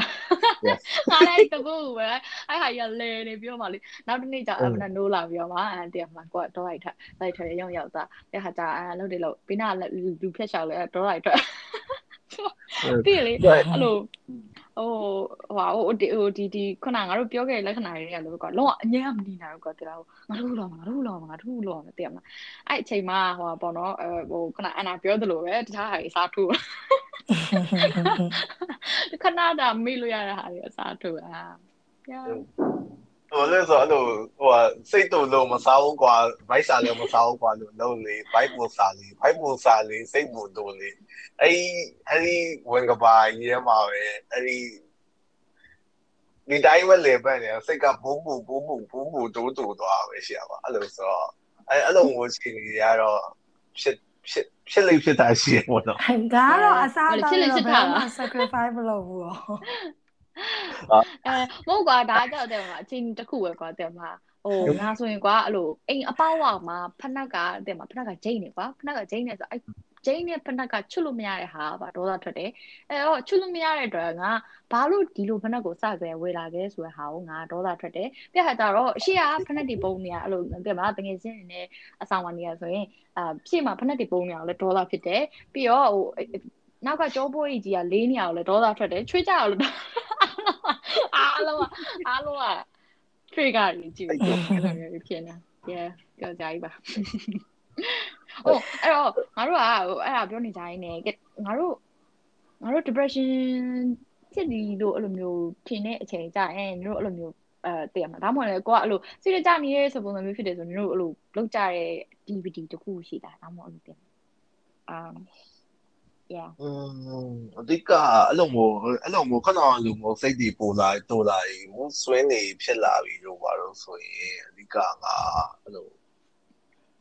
S2: ငါလည်းတပုဦးပဲအဲ့ဟာကြီးလဲနေပြောမှလေနောက်တစ်နေ့ကျအမနာနိုးလာပြီးတော့မှအဲ့တည်းမှာကွာတော့လိုက်ထလိုက်ထရောက်ရောက်သားတဲ့ဟာကျအဲ့လှုပ်တယ်လို့ဘေးနာလူဖြတ်ချောက်လဲတော့လိုက်ထ ပြီးလေအဲ့လိုဟိုဟိုဟိုဒီဟိုဒီဒီခုနငါတို့ပြောခဲ့တဲ့လက္ခဏာတွေကလည်းကွာလုံးဝအငြင်းမနေနိုင်ဘူးကွာတရားဟိုငါတို့လောငါတို့လောငါတို့လောမသိရမလားအဲ့အချိန်မှာဟိုပေါ့နော်အဲဟိုခုနအနာပြောသလိုပဲတခြားဟာတွေစားထိုးခဏတာမေ့လို့ရတဲ့ဟာတွေအစားထိုးအာပြ
S1: ဟိုလဲဆိုအဲ့လိုဟိုစိတ်တူလို့မစားဘူးကွာဘိုက်စားလည်းမစားဘူးကွာလို့လုံးလေဘိုက်ပူစားလေဘိုက်ပူစားလေစိတ်ပူတူလေအဲ့အဲ့ဒီဝင်ကပါရဲမှာပဲအဲ့ဒီဒီတိုင်းပဲလေပဲနေစိတ်ကဘုံဘုံဘုံဘုံဘုံဘုံတူတူသွားပဲရှိရပါအဲ့လိုဆိုတော့အဲ့အဲ့လိုမျိုးရှိနေရတော့ဖြစ်ဖြစ်ဖြစ်လိမ့်ဖြစ်တာရှိရပေါ့နော်
S3: ဒါကတော့အစားတော့ဘယ်မှာ sacrifice မလုပ်ဘူးရော
S2: အဲမဟုတ်ကွာဒါကြောက်တယ်မှာအချင်းတစ်ခုပဲကွာတဲ့မှာဟိုငါဆိုရင်ကွာအဲ့လိုအိမ်အပေါက်ဝမှာဖနက်ကတဲ့မှာဖနက်ကဂျိန်းနေကွာဖနက်ကဂျိန်းနေဆိုအဲ့ဂျိန်းနဲ့ဖနက်ကချွတ်လို့မရတဲ့ဟာပါဒေါသထွက်တယ်အဲတော့ချွတ်လို့မရတဲ့အတွက်ငါဘာလို့ဒီလိုဖနက်ကိုစကြဲဝေလာခဲ့ဆိုတဲ့ဟာကိုငါဒေါသထွက်တယ်ပြခါကြတော့အရှိကဖနက်တွေပုံနေရအဲ့လိုတဲ့မှာတကယ်ချင်းနေအဆောင်ဝင်နေရဆိုရင်အာရှေ့မှာဖနက်တွေပုံနေအောင်လဲဒေါသဖြစ်တယ်ပြီးတော့ဟိုနောက်ကကြောပိုးကြီးကလေးနေအောင်လဲဒေါသထွက်တယ်ချွေးကြအောင်လဲ အားလုံးအားလုံးက trigger ကြီးကြည့်ပြီးအဲ့လိုမျိုးဖြစ်နေ yeah ကြောက်ကြကြီးပါဟိုအဲ့တော့ငါတို့ကဟိုအဲ့ဒါပြောနေကြရင်းနဲ့ငါတို့ငါတို့ depression ဖြစ်ပြီးလို့အဲ့လိုမျိုးထင်တဲ့အချိန်ကြရင်တို့အဲ့လိုမျိုးအဲတည်ရမှာဒါမှမဟုတ်လေကိုကအဲ့လိုစိတ်ကြနေတဲ့ဆိုပုံစံမျိုးဖြစ်တယ်ဆိုတို့အဲ့လိုလောက်ကြတဲ့ DVD တခုရှိတာဒါမှမဟုတ်အဲ့လိုတည်အာ yeah
S1: อืมအဓိကအဲ့လိုမျိုးအဲ့လိုမျိုးခဏလိုမျိုးစိတ်တွေပိုလာတိုးလာပြီးမဆွဲနေဖြစ်လာပြီးတော့ဘာလို့ဆိုရင်အဓိကကအဲ့လို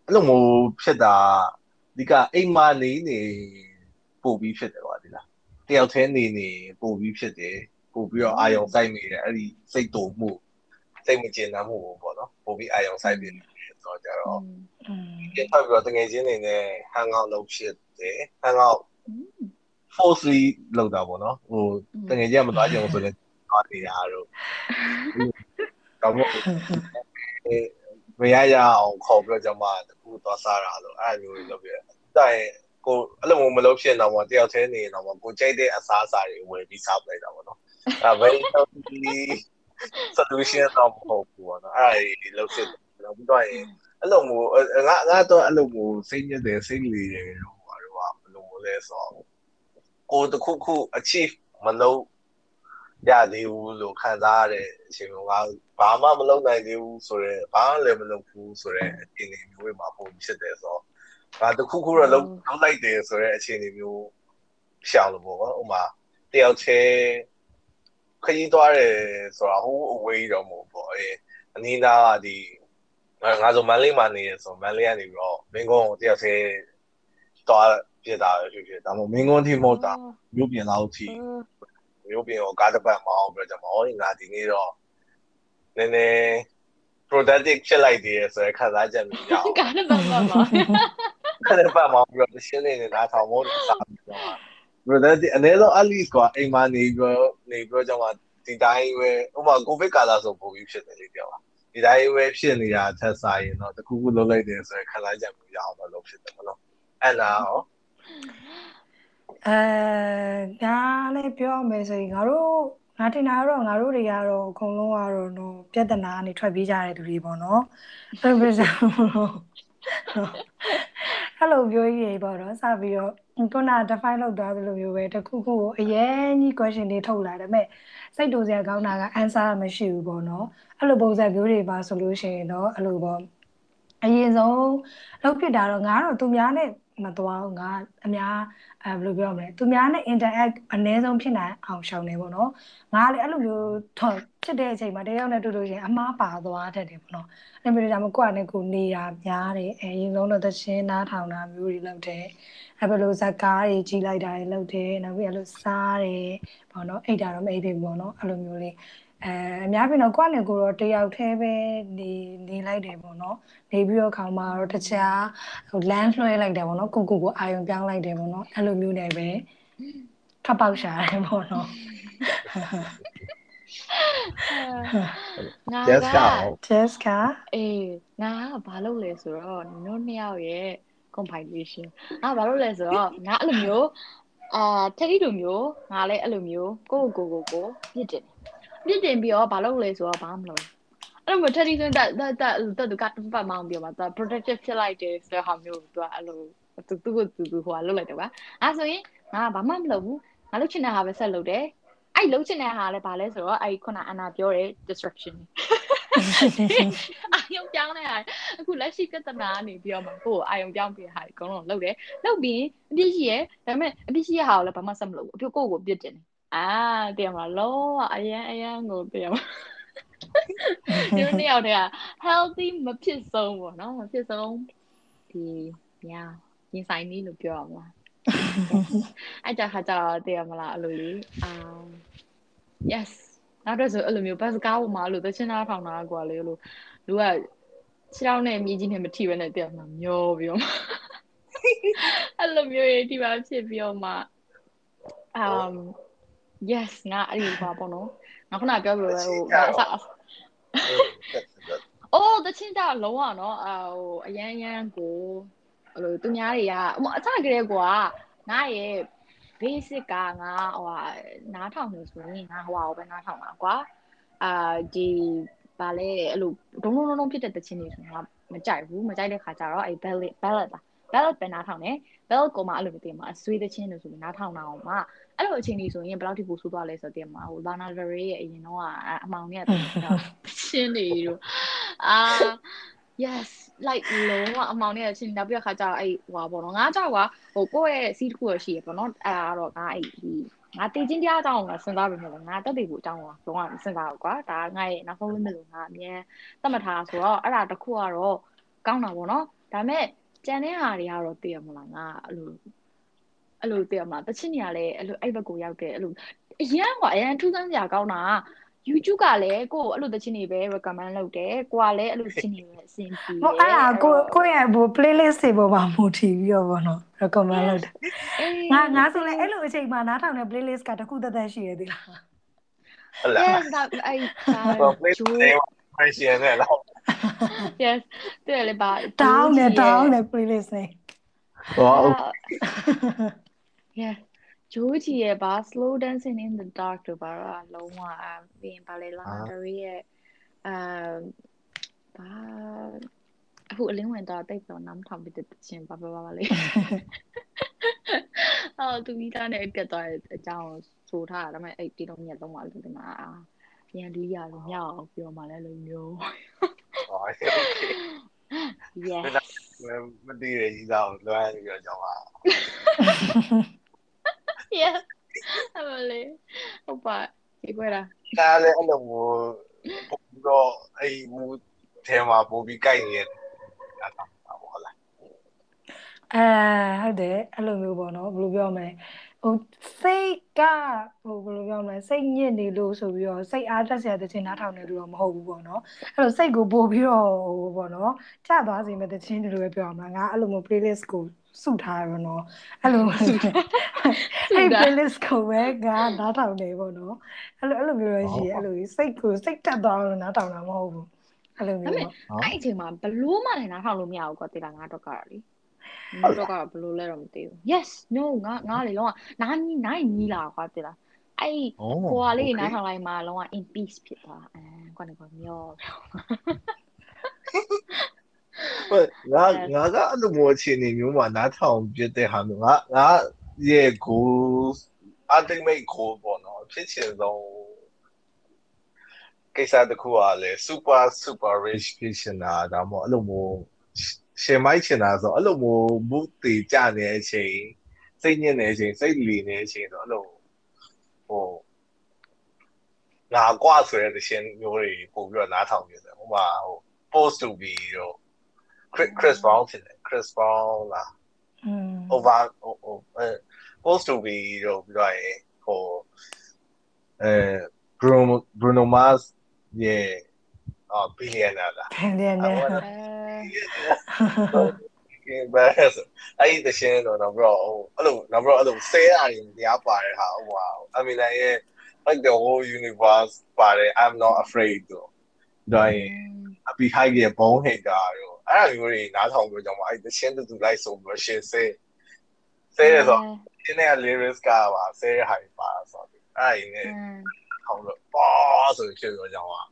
S1: အဲ့လိုမျိုးဖြစ်တာအဓိကအိမ်မာနေနေပို့ပြီးဖြစ်တယ်ကွာဒီလားတယောက်တည်းနေနေပို့ပြီးဖြစ်တယ်ပို့ပြီးတော့အာယုံစိုက်နေတယ်အဲ့ဒီစိတ်တုံမှုစိတ်မကျေနပ်မှုပေါ့နော်ပို့ပြီးအာယုံစိုက်နေတယ်ဆိုတော့ကြတော့ဒီထပ်ပြီးတော့တကယ်ချင်းနေနဲ့ hang out လုပ်ဖြစ်တယ် hang out forcefully လောက်တာပေါ့နော်ဟိုတကယ်ကြီးမသွားကြအောင်ဆိုလည်းသွားနေတာတို့တော့မဟုတ်မရရအောင်ခေါ်ပြီးတော့ကျွန်မတခုသွားစားတာလို့အဲ့လိုမျိုးလုပ်ပြတိုင်ကိုအဲ့လိုမျိုးမလုပ်ဖြစ်တော့မှတယောက်တည်းနေတော့မှကိုကြိုက်တဲ့အစားအစာတွေဝယ်ပြီးစားပလိုက်တာပေါ့နော်အဲ very healthy solution တော့မဟုတ်ဘူးပေါ့နော်အဲ့ဒါလုပ်ဖြစ်တော့ပြီးတော့အဲ့လိုမျိုးငါငါတော့အဲ့လိုမျိုးစိတ်ညစ်တယ်စိတ်လီတယ် လို့ဘာလို့ဘယ်လိုလဲဆိုတော့ကိုတခုခု achieve မလုပ်ရသေးဘူးလို့ခံစားရတဲ့အချိန်ကဘာမှမလုပ်နိုင်သေးဘူးဆိုတော့ဘာမှလည်းမလုပ်ဘူးဆိုတော့အခြေအနေမျိုးတွေမှာပုံဖြစ်တယ်ဆိုတော့ဘာတခုခုတော့လုပ်လုပ်လိုက်တယ်ဆိုတော့အခြေအနေမျိုးရှောင်လို့ပေါ့ဥမာတယောက်ချင်းခရီးသွားတယ်ဆိုတာဟိုအဝေးတော့မဟုတ်ပေါ့အဲအနီးနားကဒီငါဆိုမန်လေးမှာနေရဆိုမန်လေးကနေပြီးတော့မင်းကုန်းတယောက်ချင်းသွား ပြတာဖြစ်ဖြစ်ဒါမှမဟုတ်မင်းကုန်းထိမဟုတ်တာမြို့ပြင်လောက်ထိမျိုးပြင်ကိုကားတစ်ပတ်မအောင်ပြောကြမှာဟောငါဒီနေ့တော့နည်းနည်း productive ဖြစ်လိုက်သေးတယ်ဆိုရခံစားချက်မျိုးရအောင်
S2: ကားတစ်ပတ်မအောင်
S1: ကားတစ်ပတ်မအောင်ပြီးတော့ရှင်းနေနေတာထောင်မို့စားပြီးတော့ productive အနေနဲ့ at least ကအိမ်မှာနေပြီးတော့နေပြီးတော့ကြောင့်ဒီတိုင်းပဲဥပမာ covid ကာလဆိုပုံပြီးဖြစ်တယ်လေပြောပါဒီတိုင်းပဲဖြစ်နေတာထက်စားရင်တော့တခုခုလုပ်လိုက်တယ်ဆိုရခံစားချက်မျိုးရအောင်တော့လုပ်ဖြစ်တယ်မနော်အဲ့ဒါရော
S3: အဲဒါလည်းပြောရမယ်ဆိုရင်ငါတို့ငါထင်တာကတော့ငါတို့တွေကတော့အကုန်လုံးကတော့နော်ပြဿနာကနေထွက်ပြေးကြတဲ့သူတွေပေါ့နော်အဲ့လိုပြောအဲ့လိုပြောရေးပေါ့နော်စပြီးတော့ခုန define လုပ်သွားသလိုမျိုးပဲတခုခုကိုအရင်ကြီး question တွေထုတ်လာတယ်မဲ့စိတ်တူစရာကောင်းတာက answer မရှိဘူးပေါ့နော်အဲ့လိုပုံစံမျိုးတွေပါဆိုလို့ရှိရင်တော့အဲ့လိုပေါ့အရင်ဆုံးလောက်ဖြစ်တာတော့ငါတော့သူများနဲ့ မသွားဘူးငါအများအဲဘယ်လိုပြောမလဲသူများနဲ့ interact အနည်းဆုံးဖြစ်နိုင်အောင်ရှောင်နေပေါ့နော်ငါလည်းအဲ့လိုမျိုးဖြစ်တဲ့အချိန်မှာတယောက်နဲ့တွေ့လို့ရှိရင်အမားပါသွားတတ်တယ်ပေါ့နော်အဲ့လိုမျိုးကြောင့်ကိုယ့်အနေကိုနေတာများတယ်အဲရင်ဆုံးတော့သချင်းနားထောင်တာမျိုးတွေလုပ်တယ်အဲ့ဘယ်လိုဇက်ကားတွေကြီးလိုက်တာတွေလုပ်တယ်နောက်ပြီးအဲ့လိုစားတယ်ပေါ့နော်အိတ်တာတော့မအိတ်သေးဘူးပေါ့နော်အဲ့လိုမျိုးလေး အဲအများပြင်တော့ကိုယ့်နဲ့ကိုယ်တော့တယောက်တည်းပဲနေနေလိုက်တယ်ပေါ့နော်နေပြီးတော့ခေါင်းမှာတော့တခြားဟိုလမ်းလွှဲလိုက်တယ်ပေါ့နော်ကိုကိုကိုအာယုံပြောင်းလိုက်တယ်ပေါ့နော်အဲ့လိုမျိုးနေပဲထပ်ပေါက်ရှာတယ်ပေါ့နော်
S2: ငါ
S1: Yes
S2: က
S1: က
S3: Jessica
S2: အေးငါကဘာလုပ်လဲဆိုတော့နင်တို့နှစ်ယောက်ရဲ့ compilation ငါဘာလုပ်လဲဆိုတော့ငါအဲ့လိုမျိုးအာတတိလိုမျိုးငါလည်းအဲ့လိုမျိုးကိုယ့်ကိုယ်ကိုယ်ကိုပြစ်တင် ပြစ်တင်ပြီးတော့ဘာလုပ်လဲဆိုတော့ဘာမှမလုပ်အဲ့လိုမျိုးတတိဆိုတက်တက်တက်တက်ကပတ်မောင်းပြောမှာသူ protective ဖြစ်လိုက်တယ်ဆိုတော့ဟာမျိုးသူကအဲ့လိုသူသူကိုသူသူဟိုကလုပ်လိုက်တယ်ကွာအဲ့ဆိုရင်ငါဘာမှမလုပ်ဘူးငါလုပ်ချင်တဲ့ဟာပဲဆက်လုပ်တယ်အဲ့လှုပ်ချင်တဲ့ဟာလည်းဘာလဲဆိုတော့အဲ့ခုနအနာပြောတဲ့ distraction အာယုံပြောင်းနေတာအခုလက်ရှိပြဿနာကနေပြီးတော့မှကိုယ်အာယုံပြောင်းပြီးဟာအကုန်လုံးလုပ်တယ်လုပ်ပြီးအပြစ်ရှိရဲဒါပေမဲ့အပြစ်ရှိရဟာကိုလည်းဘာမှဆက်မလုပ်ဘူးအပြစ်ကိုယ့်ကိုပြစ်တင်တယ် အာတရားမလားလောအရန်အရန်ကိုတရားမဒီနေ့ရောက်တဲ့ healthy မဖြစ်ဆုံးပေါ့နော်မဖြစ်ဆုံးဒီညာရင်ဆိုင်နေလို့ပြောရမှာအဲ့ကြခါကျတော့တရားမလားအဲ့လိုလေးအာ yes နောက်တော့ဆိုအဲ့လိုမျိုးဘတ်စကားပေါ်မှာအဲ့လိုသချင်းသားထောင်တာကွာလေလို့လူကခြေထောက်နဲ့မြေကြီးနဲ့မထိဘဲနဲ့တရားမှာမျောပြီးတော့မှအဲ့လိုမျိုးရေးဒီပါဖြစ်ပြီးတော့မှ um yes ငါအဲ့ဒီပါပေါ့နော်ငါခုနပြောပြလို့ပဲဟိုငါအစအိုးသချင်းသားလုံးဝနော်အဟိုအရန်ရန်ကိုအဲ့လိုသူများတွေကဟိုအစကလေးကွာငါရဲ့ basic ကငါဟိုဟာနားထောင်နေဆိုရင်ငါဟိုဟာကိုပဲနားထောင်တာကွာအာဒီဗာလဲအဲ့လိုဒုံဒုံဒုံဖြစ်တဲ့တခြင်းတွေဆိုရင်ငါမကြိုက်ဘူးမကြိုက်တဲ့ခါကျတော့အဲ့ ballad ballad ပါ ballad ပဲနားထောင်တယ် ballad ကိုမှအဲ့လိုမသိမှာအဆွေးတခြင်းတွေဆိုပြီးနားထောင်တာအောင်မှာ အဲ့လိုအချိန်ကြီးဆိုရင်ဘယ်လောက်ထိပိုဆိုးသွားလဲဆိုတော့တင်မှာဟို Lana Del Rey ရဲ့အရင်တော့အမောင်နဲ့တခြင်းတွေတို့အာ yes like လုံးဝအမောင်နဲ့ချင်းနောက်ပြီးခါကျတော့အဲ့ဟွာပေါ့နော်ငါကြောက်ကွာဟိုကိုယ့်ရဲ့ seat တစ်ခုရရှိရပေါ့နော်အဲ့ဒါကတော့ငါအဲ့ဒီငါတည်ချင်းတရားအကြောင်းကိုငါစဉ်းစားပြီးမြင်တယ်ငါတက်တည်ဖို့အကြောင်းကိုလုံးဝစဉ်းစားတော့ကွာဒါငါရဲ့နောက်ဆုံး limit လို့ငါအမြဲသတ်မှတ်ထားဆိုတော့အဲ့ဒါတစ်ခုကတော့ကောင်းတာပေါ့နော်ဒါပေမဲ့ကြံတဲ့ဟာတွေကတော့သိရမလားငါအဲ့လို အဲ့လိုသိရမလားတချင်နေရလဲအဲ့လိုအဲ့ဘက်ကိုရောက်တယ်အဲ့လိုအရန်ကွာအရန်ထူးဆန်းစရာကောင်းတာ YouTube ကလည်းကိုယ်အဲ့လိုတချင်းတွေပဲ recommend လုပ်တယ်ကိုကလည်းအဲ့လိုချင်းတွေပဲအဆင်ပြေ
S3: ဟိုအဲ့ဒါကိုကိုယ့်ရဲ့ဘို playlist တွေပေါ်မှာမူတည်ပြီးတော့ဗောနော် recommend လုပ်တယ်ငါငါဆိုလဲအဲ့လိုအချိန်မှာနားထောင်တဲ့ playlist ကတစ်ခုသက်သက်ရှိရသေးလား
S1: ဟုတ်လား
S2: yes ဒါအဲ့ဒါ
S1: တော့ please နေမရှင်နဲ့လား
S2: yes တဲ့လေပါ
S3: တောင်းနဲ့တောင်းနဲ့ playlist တွေ
S1: ဟော
S2: yes ဂျိုးကြီးရဲ့ဘာ slow dancing in the dark တို့ပါတော့လုံးဝပြီးရင်ပါလေလာဒရီရဲ့အာဘာအခုအလင်းဝင်တော့တိတ်တော့နားမထောင်ပြီးတဲ့ချင်းပါပါပါလေးအော်သူမိသားနဲ့ပြတ်သွားတဲ့အကြောင်းဆိုထားတာဒါပေမဲ့အဲ့ဒီတော့မြတ်တော့မှလို့ဒီမှာပြန်လီးရလို့မြောက်အောင်ပြောမှလည်းလိုမျိုး
S1: ဟော
S2: yes
S1: မတည်ရကြီးတော့လွမ်းပြီးတော့ကြောင်းပါ
S2: yes အမလေးဟုတ်ပါဒီကွာလား
S1: ဒါလည်းအဲ့လိုမျိုးပုံတော့အဲ့မူထဲမှာပို့ပြီးကြိုက်နေတဲ့အဲ့ဒါပါဘောလား
S3: အဲဟုတ်တယ်အဲ့လိုမျိုးပေါ့နော်ဘယ်လိုပြောမလဲ ဟိုစိတ်ကဟိုဘယ်လိုပြောမလဲစိတ်ညစ်နေလို့ဆိုပြီးတော့စိတ်အားတက်စရာတခြင်းနားထောင်နေလို့တော့မဟုတ်ဘူးပေါ့နော်အဲ့လိုစိတ်ကိုပို့ပြီးတော့ဟိုပေါ့နော်ကြသွားစေမဲ့တခြင်းတွေလိုပဲပြောရမှာငါအဲ့လိုမျိုး playlist ကိုစုထားရတော့အဲ့လိုအဲ့ playlist ကိုပဲငါနားထောင်နေပေါ့နော်အဲ့လိုအဲ့လိုမျိုးရရှိအဲ့လိုစိတ်ကိုစိတ်တက်သွားလို့နားထောင်တာမဟုတ်ဘူးအဲ့လိုမျိုးပေါ့
S2: အဲ့အချိန်မှာဘလို့မှလည်းနားထောင်လို့မရဘူးကွာတိလာငါတော့ကလေ ငါတော့ကဘလို့လဲတော့မသိဘူး yes no ငါငါလေလုံးဝနားနီးနိုင်နီးလာကွာတိလာအဲ့ဟိုဟာလေးနားထောင်လိုက်မှလုံးဝ in peace ဖြစ်သွားအဲကွာနေကွာမျော
S1: ဟိုငါငါကအဲ့လိုမျိုးအခြေအနေမျိုးမှာနားထောင်ပြတဲ့ဟာမျိုးငါငါရဲ့ကို ultimate goal ပေါ့နော်ဖြစ်ချင်ဆုံးကိစ္စတစ်ခုကလည်း super super rich ဖြစ်ချင်တာဒါမှမဟုတ်အဲ့လိုမျိုး ရှင်မိုက်ချင်တာဆိုအဲ့လိုမျိုး mood တည်ကြနေတဲ့အချိန်စိတ်ညစ်နေတဲ့အချိန်စိတ်လီနေတဲ့အချိန်ဆိုအဲ့လိုဟိုငါကွာဆိုတဲ့တခြင်းမျိုးတွေပို့ပြီးတော့နားထောင်နေတယ်ဟိုမှာဟို post to be တော့ Chris Chris Brown ဖြစ်တယ် Chris Brown လား
S3: อืม
S1: over ဟိုဟိုအဲ post to be တော့ပြီးတော့ရင်ဟိုအဲ Bruno Bruno Mars ရဲ့ အာ billionaire လား
S3: ဘယ်လဲလဲ
S2: အဲ
S1: ကဲဘယ်ဆိုအဲ့ဒီတရှင်တော့တော့ bro ဟိုအဲ့လိုတော့ bro အဲ့လိုဆဲရတယ်တရားပါတယ်ဟာဟိုဟာအမီနာရဲ့ like the whole universe ပါတယ် I'm not afraid တော့ဒါရင်အပီဟိုက်ရဲ့ဘုံဟိတ်တာရောအဲ့ဒါမျိုးတွေနားထောင်ပြီးတော့အဲ့တချင်းတူတူလိုက်ဆိုပြီးရှင်းဆဲဆဲရဆိုရှင်းတဲ့ lyrics ကပါဆဲရဟိုက်ပါဆိုတော့အဲ့ဒီနဲ့ထောင်တော့ပါဆိုဖြစ်တော့ကြောင်းပါ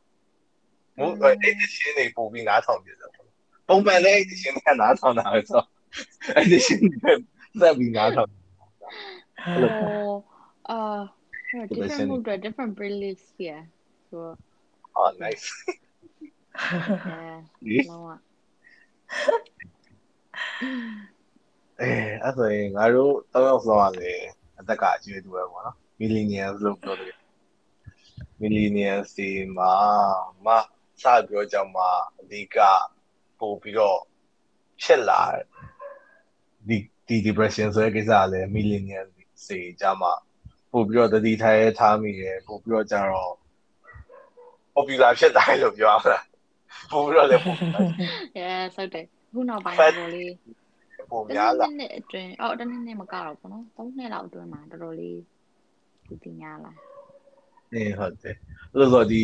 S1: မဟုတ်အဲ့ဒီရှင်းနေပုံပြီးနားထောင်ပြတယ်ပုံမှန်လည်းအဲ့ဒီရှင်းကနားထောင်တာဆိုအဲ့ဒီရှင်းသက်ပြီးနားထောင်
S2: Oh, uh, yeah, different mood, right? different playlists here. So,
S1: oh nice
S2: yeah,
S1: Yes.
S2: no one.
S1: အဲအဲ့ဆိုရင်ငါတို့တောက်ရောက်ဆောင်ရတယ်အသက်ကအကျွေးတူပဲပေါ့နော် millennials လို့ပြောတယ် millennials ဒီမှာမ စပြောကြမှာအဓိကပို့ပြီးတော့ဖြစ်လာဒီဒီ depression ဆိုတဲ့ကိစ္စကလည်း millennials စီကြမှာပို့ပြီးတော့တတိထိုင်ထားမိတယ်ပို့ပြီးတော့ကြတော့ popular ဖြစ်တိုင်းလို့ပြောရမှာပို့ပြီးတော့လည်းပို့
S2: Yeah, ဟုတ်တယ်ခုနောက်ပိုင်းတော့လေ
S1: ပို့
S2: တ
S1: များလာ
S2: နေ့နဲ့အတွင်းအော်တနေ့နဲ့မကတော့ဘောနော်၃နှစ်လောက်အတွင်းမှာတော်တော်လေးဒီတင်ရလာ
S1: အင်းဟုတ်တယ်အဲ့လိုဆိုဒီ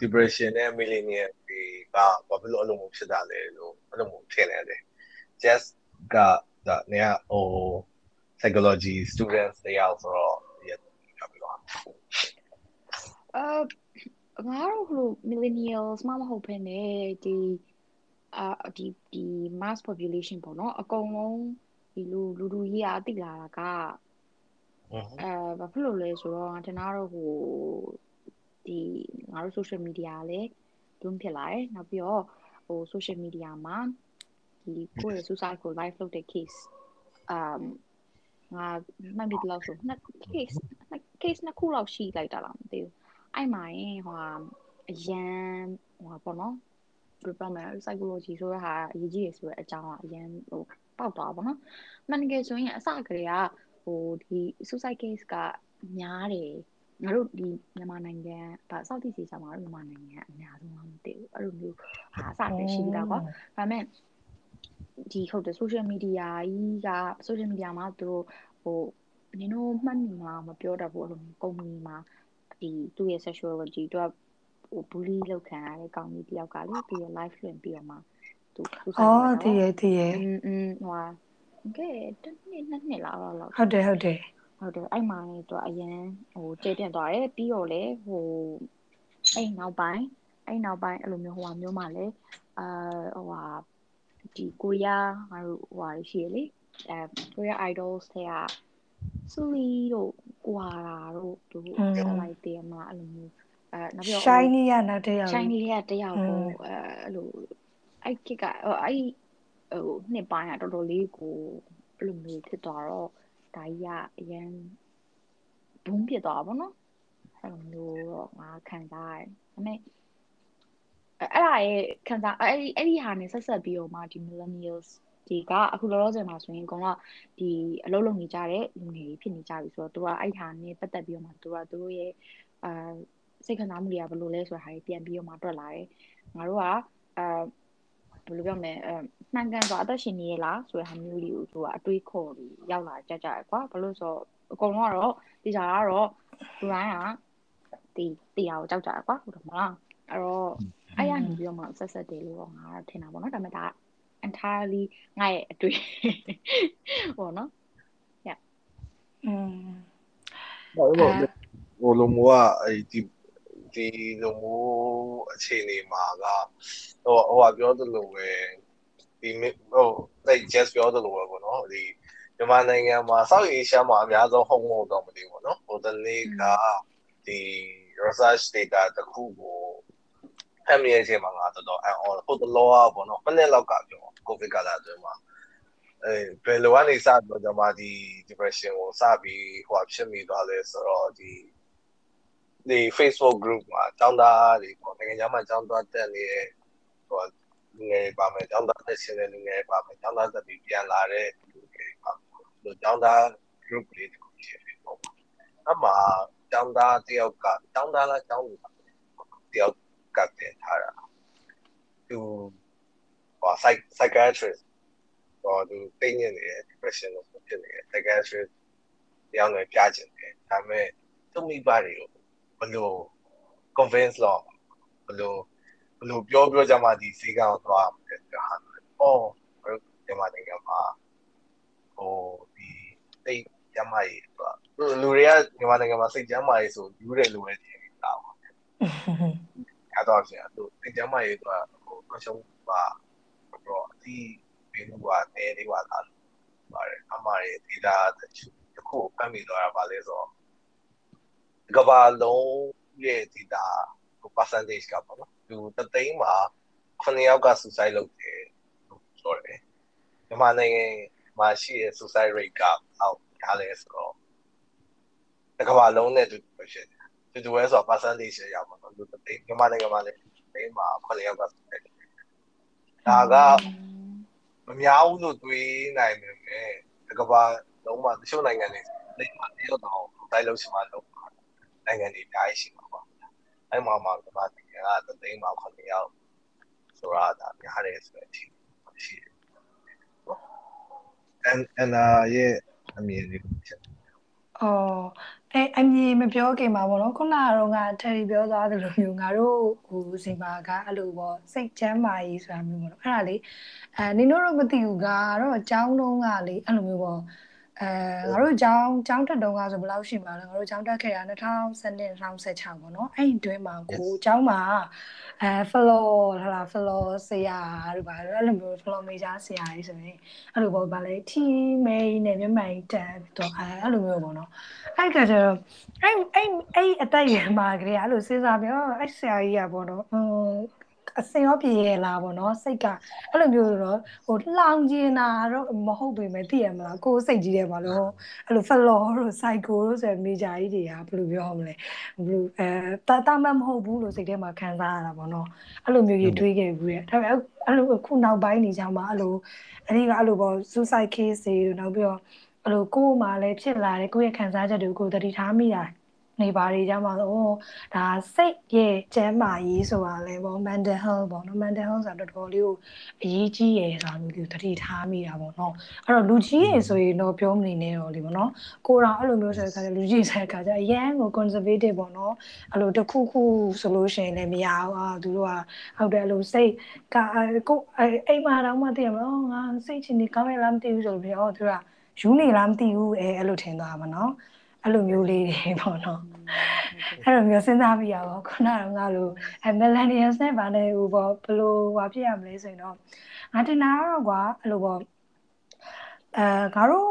S1: depression နဲ့ millennial တွေကဘာဖြစ်လို့အဲ့လိုမျိုးဖြစ်တာလဲလို့အဲ့လိုမျိုးထင်နေတယ် just ကဒါနေရဟို psychology students တွေအောင်ဆိုတော့ရပြီလား
S2: အာငါတို့ဟို millennials မမဟုတ်ဘဲနဲ့ဒီအာဒီဒီ mass population ပေါ့နော်အကုန်လုံးဒီလူလူလူကြီးအားတိလာတာက အဲဘာဖြစ်လို့လဲဆိုတော့ငါတင်တော့ဟိုဒီငါတို့ social media လည်းတွန်းဖြစ်လာတယ်နောက်ပြီးတော့ဟို social media မှာဒီကိုယ့်ရဲ့ suicide ကို live လုပ်တဲ့ case um ငါမှတ်မိတယ်လို့ဆိုနှစ် case နှစ် case နှစ်ခုလောက်ရှိလိုက်တာလားမသိဘူးအဲ့မှာရင်ဟိုဟာအရန်ဟိုဟာပေါ့နော်ဘယ်လိုပြောမလဲ psychology ဆိုတဲ့ဟာအရေးကြီးရဆိုတဲ့အကြောင်းကအရန်ဟိုပေါက်သွားပါတော့မှန်တကယ်ဆိုရင်အစကတည်းက ဟိုဒီ suicide case ကများတယ်ငါတို့ဒီမြန်မာနိုင်ငံဗာ Southeast Asia မှာတော့မြန်မာနိုင်ငံအများဆုံးမှမသိဘူးအဲ့လိုမျိုးဟာအစတည်းရှိတာကွာဒါပေမဲ့ဒီဟုတ်တယ် social media ကြီးက social media မှာသူတို့ဟိုနင်တို့မှတ်မိမှာမပြောတတ်ဘူးအဲ့လိုမျိုး company မှာဒီသူ့ရဲ့ sexuality သူကဟို bully လုပ်ခံရတဲ့ကောင်ကြီးတယောက်ကလေသူရဲ့ live လွှင့်ပြီးတော့မှသူ suicide
S3: အော်
S2: လုပ်
S3: တည်ရတည်ရ
S2: อืมอืมဟိုဟာ ကဲတစ်နှစ်နှစ်နှစ်လောက်တော့လောက်
S3: ဟုတ်တယ်ဟုတ်တယ်
S2: ဟုတ်တယ်အဲ့မှာလေသူကအရန်ဟိုကျေပြန့်သွားတယ်ပြီးတော့လေဟိုအဲ့နောက်ပိုင်းအဲ့နောက်ပိုင်းအဲ့လိုမျိုးဟိုဟာမျိုးမှလည်းအာဟိုဟာဒီကိုရီးယားငါတို့ဟိုဟာရှိရလေအဲကိုရီးယား idols တွေကဆူလီတို့ကွာတာတို့သူဆက်လိုက်တယ်မှာအဲ့လိုမျိုးအဲနောက်ပြီးတော့
S3: shiny ရနောက်တစ်ယောက်
S2: shiny ကတယောက်ကိုအဲအဲ့လိုအဲ့ကကအဲ့ ဟိုနှစ်ပိုင်းကတော်တော်လေးကိုအဲ့လိုမျိုးဖြစ်သွားတော့ဒါကြီးကအရန်ဘုံဖြစ်သွားပါဘောနော်အဲ့လိုမျိုးတော့ငါခံစားရတယ်ဒါပေမဲ့အဲ့ဒါရဲ့ခံစားအဲ့ဒီအဲ့ဒီဟာနဲ့ဆက်ဆက်ပြီးတော့မှဒီ millennials ဒီကအခုလောလောဆယ်မှာဆိုရင်ကောင်ကဒီအလုပ်လုပ်နေကြတဲ့လူငယ်တွေဖြစ်နေကြပြီဆိုတော့သူကအဲ့ဟာနဲ့ပတ်သက်ပြီးတော့မှသူကသူတို့ရဲ့အာစိတ်ခံစားမှုတွေကဘယ်လိုလဲဆိုတာဟာပြန်ပြီးတော့မှတွက်လာတယ်ငါတို့ကအာဘ ယ်လိုပြောမလဲအဲမှန်ကန်စွာအသက်ရှင်နေရလားဆိုတဲ့ဟာမျိုးလေးကိုသူကအတွေးခေါ်ပြီးရောက်လာကြကြရကွာဘာလို့ဆိုတော့အကုန်လုံးကတော့ဒီကြတာကတော့သူတိုင်းကဒီတရားကိုကြောက်ကြရကွာဟုတ်တယ်မလားအဲ့တော့အဲ့ရနေပြီးတော့မှဆက်ဆက်တယ်လို့တော့ငါထင်တာပေါ့နော်ဒါပေမဲ့ဒါ entirely ငါရဲ့အတွေ့ပေါ့နော်
S3: อืม
S1: ဘာလို့လဲဟိုလိုမျိုးကအဲ့ဒီ ဒီလိုမျိုးအခြေအနေမှာကဟိုဟိုပြောသလိုပဲဒီဟိုအဲ့ just ပြောသလိုပဲပေါ့နော်ဒီမြန်မာနိုင်ငံမှာစောက်ရေးရှားမှာအများဆုံးဟုတ်မဟုတ်တော့မသိဘူးပေါ့နော်ဟိုတနေ့ကဒီ research data တစ်ခုကိုဖမ်းမြဲခြင်းမှာငါတော်တော်အံ့ဩဟိုတလောကပေါ့နော်မနေ့လောက်ကပြောကိုဗစ်ကာလအတွင်းမှာအဲဘယ်လိုကနေစပြီးတော့ကျွန်မဒီ depression ကိုစပြီးဟိုဖြစ်မိသွားလဲဆိုတော့ဒီ ဒီ Facebook group မှာចောင်းသားတွေပေါ့နိုင်ငံခြားမှာចောင်းသားတက်နေတဲ့ဟိုလူငယ်ပါမယ်ចောင်းသားတက်ရှင်တဲ့လူငယ်ပါမယ်ចောင်းသားတက်ပြီးပြန်လာတဲ့လူင တယ်လို့ကျောင်းသား group လေးတစ်ခုရှိတယ်ပေါ့အမှကျောင်းသားတယောက်ကကျောင်းသားလားကျောင်းသူတယောက်ကတည်းထားတာသူဟော psychiatrist ဟောသူသိနေတယ် depression လို့ဖြစ်နေတယ် psychiatrist တယောက်နဲ့ပြချင်တယ်ဒါပေမဲ့သူ့မိဘတွေကို ဘလို့ convince လို့ဘလို့ဘလို့ပြောပြောကြမှဒီစီကံကိုသွားတယ်ဟာအော်ဒီမှာနိုင်ငံမှာဟိုဒီစိတ်ကျမ်းမာရေးဆိုတာလူတွေကမြန်မာနိုင်ငံမှာစိတ်ကျမ်းမာရေးဆိုယူတယ်လို့ပဲထင်တာပါအဲ့တော့ဆရာသူစိတ်ကျမ်းမာရေးဆိုတာဟိုအရှုံးပါတော့ဒီဘယ်လိုကတဲလေးပါလားပါတယ်အမှားရဲ့ data တခုဖတ်မိတော့တာပါလဲဆိုတော့ ကဘာလုံးရဲ့ data ဟို percentage ကပေါ့နော်သူတသိန်းမှာ9ယောက်က suicide လုပ်တယ်လို့ပြောတယ်မြန်မာနိုင်ငံမှာရှိတဲ့ suicide rate ကအောက်ထားလဲဆိုတော့တကဘာလုံးနဲ့တူတူဖြစ်တယ်တူတူပဲဆိုတော့ percentage ရပါတော့လူတသိန်းမြန်မာနိုင်ငံမှာလည်းသိန်းမှာ9ယောက်က suicide လုပ်တယ်ဒါကမများဘူးလို့တွေးနိုင်ပေမဲ့တကဘာလုံးမှာတချို့နိုင်ငံတွေလိမ့်မှာတရုတ်တော့တိုင်းလုံးချင်မှလုံး နိုင်ငံတွေအများကြီးရှိမှာပေါ့အဲ့မှာမှာမြန်မာနိုင်ငံကတသိန်းမှာ9ယောက်ဆိုတာဒါများတယ်ဆိုတဲ့အထိရှိတယ်။ and and ရဲ့အမြင်လေးဖြစ်တယ်။
S3: အော်အဲအမြင်မပြောခင်မှာပေါ့နော်ခုနကတော့ငါထရီပြောသွားသလိုမျိုးငါတို့ဟိုစီမာကအဲ့လိုပေါ့စိတ်ချမ်းသာရေးဆိုတာမျိုးပေါ့နော်အဲ့ဒါလေအဲနင်တို့တော့မသိဘူးကတော့အကြောင်းတုံးကလေအဲ့လိုမျိုးပေါ့ အဲငါတို့ကျောင်းကျောင်းတက်တုန်းကဆိုဘယ်လောက်ရှိမှာလဲငါတို့ကျောင်းတက်ခဲ့တာ2012 2016ပေါ့နော်အဲ့ဒီတွင်းမှာကိုကျောင်းမှာအဲ floor ဟလာ floor ဆရာတို့ပါအဲ့လိုမျိုး floor major ဆရာကြီးဆိုရင်အဲ့လိုပေါ့ဗာလဲ team main နဲ့မျက်မှန်တက်တော့အဲအဲ့လိုမျိုးပေါ့နော်အဲ့ကကျတော့အဲ့အဲ့အဲ့အတက်ရမှာကလေးအဲ့လိုစဉ်းစားပြောအဲ့ဆရာကြီးကပေါ့နော်ဟို အစင်ရောပြေရလားပေါ့နော်စိတ်ကအဲ့လိုမျိုးတော့ဟိုလောင်ကျင်တာတော့မဟုတ်ပေမဲ့သိရမလားကိုယ်စိတ်ကြီးတယ်ပါလို့အဲ့လိုဖလောတို့ psycho တို့ဆိုမေဂျာကြီးတွေကဘယ်လိုပြောမလဲဘယ်လိုအဲတာတာမမဟုတ်ဘူးလို့စိတ်ထဲမှာခံစားရတာပေါ့နော်အဲ့လိုမျိုးကြီးတွေးခဲ့ဘူးရဲ့ဒါပေမဲ့အဲ့လိုခုနောက်ပိုင်းနေကြမှာအဲ့လိုအဒီကအဲ့လိုပေါ့ suicide case တွေနောက်ပြီးတော့အဲ့လိုကိုယ်မှလည်းဖြစ်လာတယ်ကိုယ့်ရဲ့ခံစားချက်တွေကိုသတိထားမိတာ နေပါတွေကြမှာဆိုဒါစိတ်ရဲ့ကျန်းမာရေးဆိုတာလဲပေါ့ mental health ပေါ့နော် mental health ဆိုတာတော်တော်လေးကိုအရေးကြီးရယ်ဆိုတာမျိုးကိုတတိထားမိတာပေါ့နော်အဲ့တော့လူကြီးရေဆိုရင်တော့ပြောမနေနဲ့တော့လေပေါ့နော်ကိုတော်အဲ့လိုမျိုးဆိုတဲ့ခါကျလူကြီးဆိုတဲ့ခါကျအရန်ကို conservative ပေါ့နော်အဲ့လိုတစ်ခုခုဆိုလို့ရှိရင်လည်းမရဘူးအာသူတို့ကဟုတ်တယ်အဲ့လိုစိတ်ကကိုအိမ်မှာတော့မှသိရမလားငါစိတ်ချင်နေကောင်းရလားမသိဘူးဆိုလို့ပြောသူကယူနေလားမသိဘူးအဲအဲ့လိုထင်သွားမှာနော် အဲ့လိုမျိုးလေးတွေပေါ့နော်အဲ့လိုမျိုးစဉ်းစားမိရပါခုနကငါလိုအဲ millennials နဲ့ဗာနဲ့ဟိုပေါ့ဘလို့ဟွာဖြစ်ရမလဲဆိုရင်တော့ငါတင်တာတော့ကွာအဲ့လိုပေါ့အဲငါတို့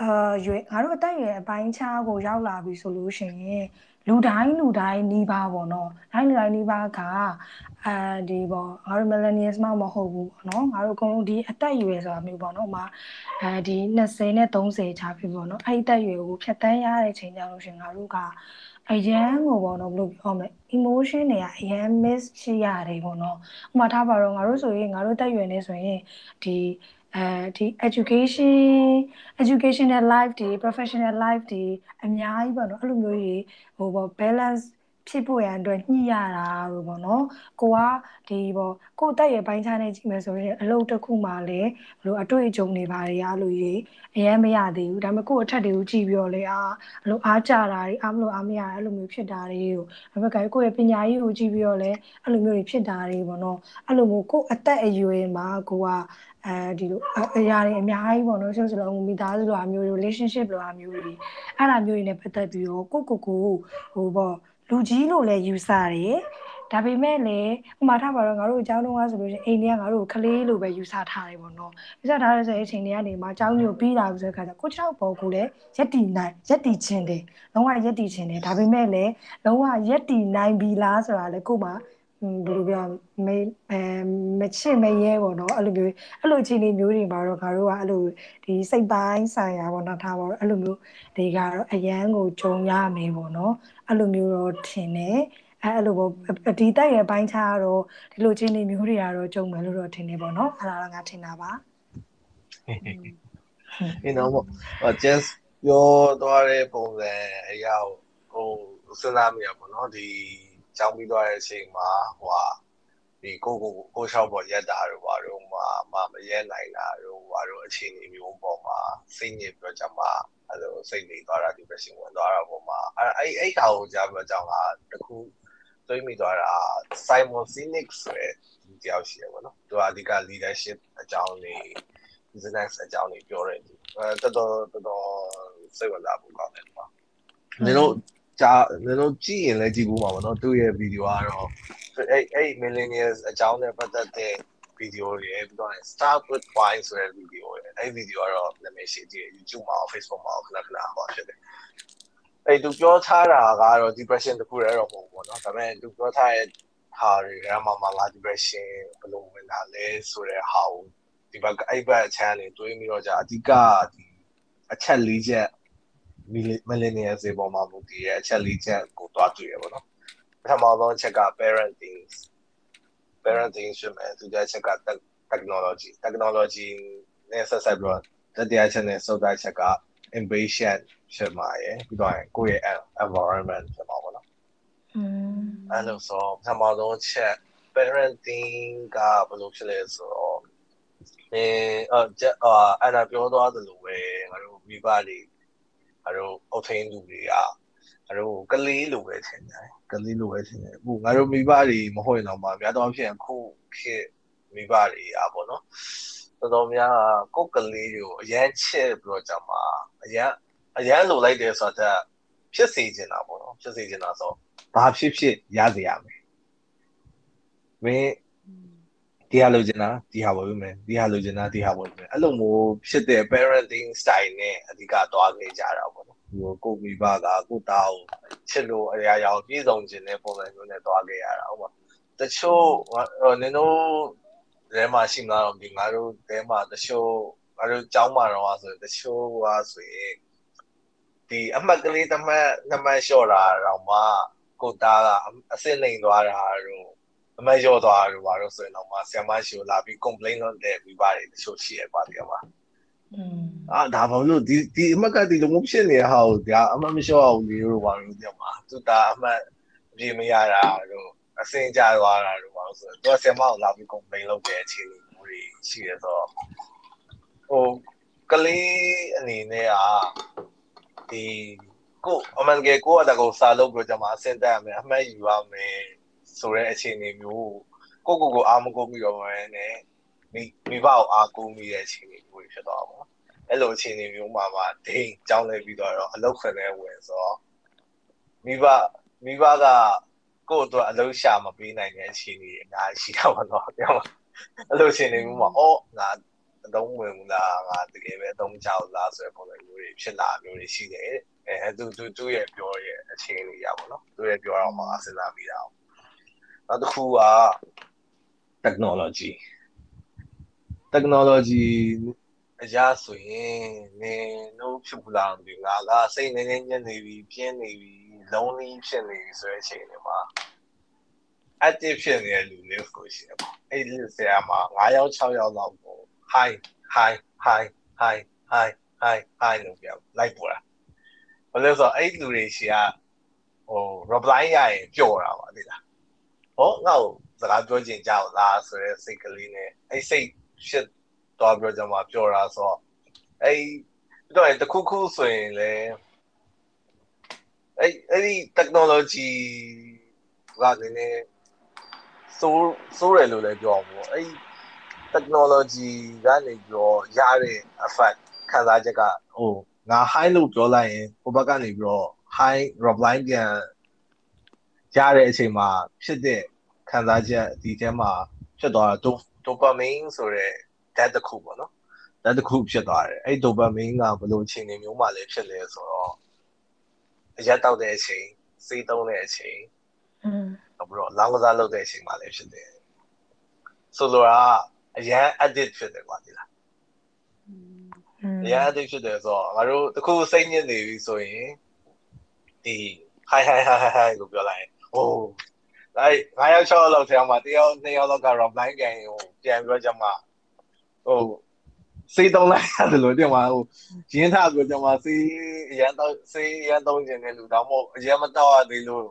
S3: အာရွေငါတို့အတက်ရွယ်အပိုင်းခြားကိုရောက်လာပြီဆိုလို့ရှိရင် လူတိုင်းလူတိုင်းနှီးပါပေါ့နော်တိုင်းလူတိုင်းနှီးပါကအဲဒီပေါ့ငါတို့ millennials မှမဟုတ်ဘူးပေါ့နော်ငါတို့အကုန်လုံးဒီအသက်အရွယ်ဆိုတာမျိုးပေါ့နော်ဥမာအဲဒီ20နဲ့30ချာဖြစ်ပေါ့နော်အဲ့ဒီအသက်အရွယ်ကိုဖြတ်တန်းရတဲ့ချိန်ကြလို့ရှင်ငါတို့ကအရန်ကိုပေါ့နော်ဘယ်လိုပြောမလဲ emotion တွေကအရန် miss ရှိရတယ်ပေါ့နော်ဥမာထားပါတော့ငါတို့ဆိုရင်ငါတို့တက်ရွယ်နေဆိုရင်ဒီ အဲဒီ education educational life တွေ professional life တွေအများကြီးပေါ့နော်အဲ့လိုမျိုးကြီးဟိုပေါ့ balance ဖြစ်ဖို့ရန်အတွက်ညှိရတာလို့ပေါ့နော်ကိုကဒီပေါ့ကိုတက်ရပိုင်းခြားနေကြည့်မယ်ဆိုရင်အလုပ်တစ်ခုမှလည်းဘလို့အတွေ့အကြုံတွေပါတွေအားလို့ရေးအရင်မရသေးဘူးဒါပေမဲ့ကို့အထက်တွေကိုကြည့်ပြီးတော့လေအာဘလို့အားကြတာတွေအားမလို့အားမရအဲ့လိုမျိုးဖြစ်တာတွေကိုဒါပေမဲ့ကိုယ့်ရဲ့ပညာရေးကိုကြည့်ပြီးတော့လေအဲ့လိုမျိုးတွေဖြစ်တာတွေပေါ့နော်အဲ့လိုမျိုးကို့အသက်အရွယ်မှာကိုက အဲဒီလိုအရာတွေအများကြီးပေါ့နော်ဆိုဆိုတော့မိသားစုလိုအမျိုး relationship လိုအမျိုးတွေအဲ့ဒါမျိုးတွေနဲ့ပတ်သက်ပြီးတော့ကိုကိုကိုဟိုပေါ့လူကြီးလို့လည်းယူဆတယ်ဒါပေမဲ့လည်းဥမာထားပါတော့ငါတို့အကြောင်းတုံးကဆိုလို့ရှိရင်အိမ်တွေကငါတို့ကလေးလိုပဲယူဆထားတယ်ပေါ့နော်ယူဆထားတဲ့ဆိုရင်အချိန်တွေကနေမှအကြောင်းမျိုးပြီးလာပြီဆိုတဲ့ခါကျကိုချောက်ပေါ်ကိုလည်းရက်တီနိုင်ရက်တီချင်းတယ်လုံးဝရက်တီချင်းတယ်ဒါပေမဲ့လည်းလုံးဝရက်တီနိုင်ပြီလားဆိုတာလည်းကို့မှာ ဘယ်လိုပြောမေအဲမချစ်မရဲပေါ့နော်အဲ့လိုမျိုးအဲ့လိုအခြေအနေမျိုးတွေမှာတော့ငါတို့ကအဲ့လိုဒီစိတ်ပိုင်းဆိုင်ရာပေါ့နော်ထားပါတော့အဲ့လိုမျိုးတွေကတော့အရန်ကိုကြုံရမယ်ပေါ့နော်အဲ့လိုမျိုးတော့ထင်တယ်အဲ့အဲ့လိုပေါ့ဒီတိုက်ရဲ့ပိုင်းခြားတော့ဒီလိုအခြေအနေမျိုးတွေကတော့ကြုံမယ်လို့တော့ထင်တယ်ပေါ့နော်အဲ့ဒါကငါထင်တာပါ
S1: you know ဟို just ပြောသွားတဲ့ပုံစံအရာဟိုစဉ်းစားမိရပေါ့နော်ဒီ ကြောင်းပြီးသွားတဲ့အချိန်မှာဟိုဟာဒီကိုကိုကိုရှောက်ပေါ်ရက်တာတို့ဘာတို့မှာမမရဲနိုင်တာတို့ဘာတို့အခြေအနေမျိုးပေါ်မှာစိတ်ညစ်ပြောကြမှာအဲလိုစိတ်နေသွားတာ depression ဝင်သွားတာပေါ်မှာအဲအဲ့အဲ့ခါကိုကြားပြောကြောင်းကတခုတွေးမိသွားတာ Simon Sinek ဆိုတဲ့ဒီတယောက်ရှိရပါတော့သူကအဓိက leadership အကြောင်းတွေ business အကြောင်းတွေပြောတယ်အဲတော်တော်တော်တော်စိတ်ဝင်စားဖို့ကောင်းတယ်ကွာနင်တို့ ကြာကျွန်တော်ကြည့်ရင်လည်းကြည့်ဘူးမှာပေါ့နော်သူ့ရဲ့ဗီဒီယိုကတော့အဲ့အဲ့ millennials အကြောင်းနဲ့ပတ်သက်တဲ့ဗီဒီယိုတွေပြီးတော့ start with why ဆိုတဲ့ဗီဒီယိုတွေအဲ့ဗီဒီယိုကတော့နာမည်ရှိသေးတယ် YouTube မှာ Facebook မှာခဏခဏဟောဖြစ်တယ်အဲ့သူပြောထားတာကတော့ depression တခုတည်းတော့မဟုတ်ဘူးပေါ့နော်ဒါပေမဲ့သူပြောထားတဲ့ဟာတွေရမမလာ depression ဘယ်လိုဝင်လာလဲဆိုတဲ့ဟာကိုဒီဘက်အဲ့ဘက်အချမ်းလေးတွေးပြီးတော့じゃအဓိကဒီအချက်၄ချက် millennial စေပေါ်မှာမူတည်တဲ့အချက်၄ချက်ကိုတွားတွေ့ရပါတော့ပထမဆုံးအချက်က parenting parenting ရှိမယ်သူတဲ့အချက်က technology technology နဲ့ဆက်ဆက်ပြီးတော့တတိယချက်နဲ့စုပ်တဲ့ချက်က ambition ဖြစ်မှာရယ်ပြီးတော့ကိုယ့်ရဲ့ environment ဖြစ်မှာပေါ့နော်
S3: อืม
S1: အဲ့လိုဆိုပထမဆုံးချက် parenting ကဘယ်လိုဖြစ်လဲဆိုတော့အဲအာအဲ့ဒါပြောသွားသလိုပဲငါတို့မိဘတွေ ငါတို့အုပ်ထိန်းသူတွေကငါတို့ကလေးလိုပဲထင်တယ်ကလေးလိုပဲထင်တယ်အခုငါတို့မိဘတွေမဟုတ်ရင်တော့မှများတော့ဖြစ်အခုဖြစ်မိဘတွေอ่ะပေါ့နော်တော်တော်များကိုယ်ကလေးတွေကိုအရန်ချစ်ပြီးတော့ကြမှာအရန်အရန်လိုလိုက်တယ်ဆိုတော့ဖြစ်စေချင်တာပေါ့နော်ဖြစ်စေချင်တာဆိုဘာဖြစ်ဖြစ်ရစေရမယ်မင်း ဒီဟာလိုချင်တာဒီဟာပေါ်ပြီမယ်ဒီဟာလိုချင်တာဒီဟာပေါ်ပြီမယ်အဲ့လိုမျိုးဖြစ်တဲ့ parenting style နဲ့အဓိကသွားနေကြတာပေါ့နော်ဒီကိုမိဘကကိုတာကိုချစ်လို့အရာရာပြည့်စုံခြင်းတဲ့ပုံစံမျိုးနဲ့သွားခဲ့ရတာဟုတ်ပါတချို့နင်တို့တဲမှာရှိမလားတော့ဒီငါတို့တဲမှာတချို့ငါတို့ကျောင်းမှာတော့ဆိုတချို့ကဆိုရင်ဒီအမှတ်ကလေးတစ်မှတ်နှစ်မှတ်လျှော့တာတော့မှကိုတာကအစ်စ်နေသွားတာတော့ အမရော့သွားတော့ဘာလို့ဆိုရင်တော့မှဆ iam မရှိကိုလာပြီး complain လုပ်တဲ့ပြီးပါတယ်တချို့ရှိရပါတည်းမှာ
S3: อืม
S1: အာဒါဘာလို့ဒီဒီအမက်ကဒီလိုမျိုးဖြစ်နေတဲ့ဟာကိုဒါအမမလျှော့အောင်လေလို့ဘာလို့ပြောမှာသူတာအမတ်ပြေမရတာတော့အစင်ကြသွားတာတော့ဘာလို့ဆိုတော့ဆ iam ကိုလာပြီး complain လုပ်တဲ့အခြေအနေမျိုးတွေရှိရဆိုတော့ဟိုကလေးအနေနဲ့อ่ะဒီကိုအမှန်တကယ်ကိုကတကောစာလုပ်ပြီးတော့ကျွန်မအစင်တက်ရမယ်အမှတ်ယူရမယ် ဆိုတဲ့အခြေအနေမျိုးကိုကိုကိုအားမကိုမိတော့မယ်နဲ့မိမိဘကိုအားကိုမိတဲ့အခြေအနေမျိုးဖြစ်သွားပါဘောအဲ့လိုအခြေအနေမျိုးမှာမှဒိန်ကြောင်းလဲပြီးတော့အလုတ်ခွင်နဲ့ဝင်ဆိုတော့မိဘမိဘကကိုယ့်အတွက်အလုပ်ရှာမပေးနိုင်တဲ့အခြေအနေအများကြီးရှိတာပါတော့ပြောမှာအဲ့လိုအခြေအနေမျိုးမှာအော်ငါအသုံးဝင်ဘူးလားငါတကယ်ပဲအသုံးချလို့လားဆိုတဲ့ပုံစံမျိုးတွေဖြစ်လာမျိုးတွေရှိတယ်အဲသူသူသူရဲ့ပြောရဲ့အခြေအနေရပါတော့သူရဲ့ပြောတော့မှစဉ်းစားပြီးတာ နောက်တစ်ခုက technology technology အရာဆိုရင်နင်တို့ဖြစ်ဘူးလားမသိဘူးငါကစိတ်နေနေညံ့နေပြီပြင်းနေပြီ lonely ဖြစ်နေပြီဆိုတဲ့အချိန်တွေမှာ active ဖြစ်နေတဲ့လူမျိုးကိုရှိတယ်ပေါ့အဲ့ဒီဆရာမှာ9ယောက်6ယောက်လောက်ကို hi hi hi hi hi hi hi လို့ပြောလိုက်ပေါ်တာဘာလို့ဆိုတော့အဲ့လူတွေရှိကဟို reply ရရင်ပျော့တာပါသိလား ဟောငါ့ကိုစကားပြောချင်ကြလားဆိုတဲ့စိတ်ကလေးနဲ့အဲ့စိတ်ဖြစ်သွားပြီးတော့မှပြောတာဆိုတော့အဲ့တော့တခုခုဆိုရင်လေအဲ့အဲ့ဒီ technology ကလည်းစိုးစိုးရလို့လည်းပြောအောင်ပေါ့အဲ့ technology ကနေပြောရတဲ့ effect ခံစားချက်ကဟိုငါ high လို့ပြောလိုက်ရင်ဟိုဘက်ကနေပြီးတော့ high reply ပြန် ရတဲ့အချိန်မှာဖြစ်တဲ့ခံစားချက်ဒီထဲမှာဖြစ်သွားတာ dopamine ဆိုတဲ့ that တစ်ခုပေါ့နော် that တစ်ခုဖြစ်သွားတယ်အဲ့ dopamine ကဘယ်လိုအခြေအနေမျိုးမှလည်းဖြစ်လဲဆိုတော့အရက်တောက်တဲ့အချိန်စေးတုံးတဲ့အချိန်
S3: อืม
S1: နောက်ပြီးတော့လောင်းကစားလုပ်တဲ့အချိန်မှလည်းဖြစ်တယ်ဆိုလိုတာအရန် edit ဖြစ်တယ်ကွာဒီလားအရန် edit ဖြစ်တယ်ဆိုတော့ငါတို့တခုစိတ်ညစ်နေပြီဆိုရင်ဒီ hi hi hi hi ကိုပြောလိုက် ဟိုးအဲ့9ယောက်6ယောက်လောက်ထဲမှာတယောက်2ယောက်လောက်ကတော့ blind ကန်ဟိုပြန်ပြောကြမှာဟို စေးတုံးလိုက်ရတယ်လို့တင်ပါဟိုရင်းထားဆိုကျွန်မစေးအရန်တော့စေးအရန်တုံးခြင်းနဲ့လူတော့မဟုတ်အရန်မတော့ရသေးလို့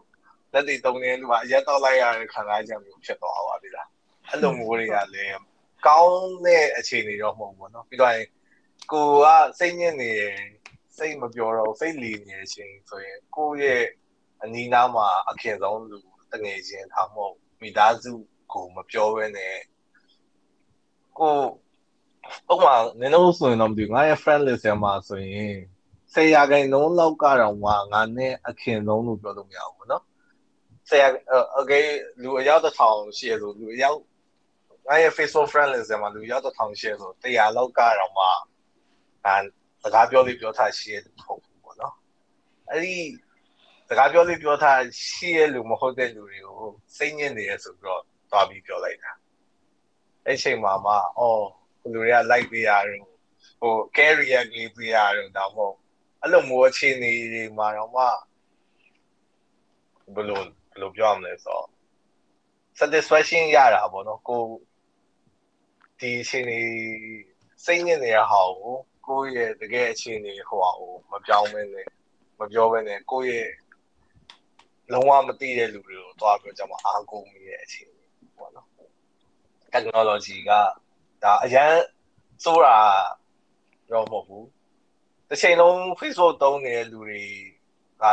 S1: လက်တွေတုံးနေလူကအရန်တော့လိုက်ရတဲ့ခံစားချက်မျိုးဖြစ်သွားပါပြီလားအဲ့လိုမျိုးတွေကလည်းကောင်းတဲ့အခြေအနေတော့မဟုတ်ဘူးเนาะပြီးတော့ကိုကစိတ်ညစ်နေတယ်စိတ်မပြောတော့စိတ်လီနေတဲ့အချိန်ဆိုရင်ကိုယ့်ရဲ့ အနီးနားမှာအခင်ဆုံးလူတငယ်ချင်းထားမဟုတ်မိသားစုကိုမပြောဘဲနဲ့ကိုဥပမာနင်တို့ဆိုရင်တော့မသိဘူးငါရဲ့ friend list ထဲမှာဆိုရင်ဆယ်ရာခိုင်နှုန်းလောက်ကတော့ငါငါနဲ့အခင်ဆုံးလို့ပြောလို့မရဘူးเนาะဆယ်ရာ okay လူအယောက်တစ်ထောင်ရှိရဆိုလူအယောက်ငါရဲ့ Facebook friend list ထဲမှာလူအယောက်တစ်ထောင်ရှိရဆို100လောက်ကတော့မှအဲစကားပြောလေးပြောထားရှိရတယ်ဟုတ်ဘူးပေါ့နော်အဲ့ဒီ စကားပြောလေးပြောထားရှိရလူမဟုတ်တဲ့လူတွေကိုစိတ်ညစ်နေရဆိုပြီးတော့တွားပြီးပြောလိုက်တာအဲ့ချိန်မှာမှအော်လူတွေက like ပေးရတယ်ဟို carry ရလေးပေးရတယ်တော့မဟုတ်အဲ့လိုမျိုးအခြေအနေတွေမှာတော့မှဘယ်လိုဘယ်လိုပြောရမလဲဆိုတော့ satisfaction ရတာပေါ့နော်ကိုဒီအခြေအနေစိတ်ညစ်နေတဲ့ဟာကိုကိုယ့်ရဲ့တကယ်အခြေအနေဟိုဟာကိုမပြောင်းမနဲ့မပြောဘဲနဲ့ကိုယ့်ရဲ့ လုံးဝမသိတဲ့လူတွေကိုတွားပြောကြမှာအားကိုးမိတဲ့အခြေအနေပေါ့နော် technology ကဒါအရန်စိုးတာတော့မဟုတ်ဘူးတစ်ချိန်လုံး Facebook သုံးနေတဲ့လူတွေက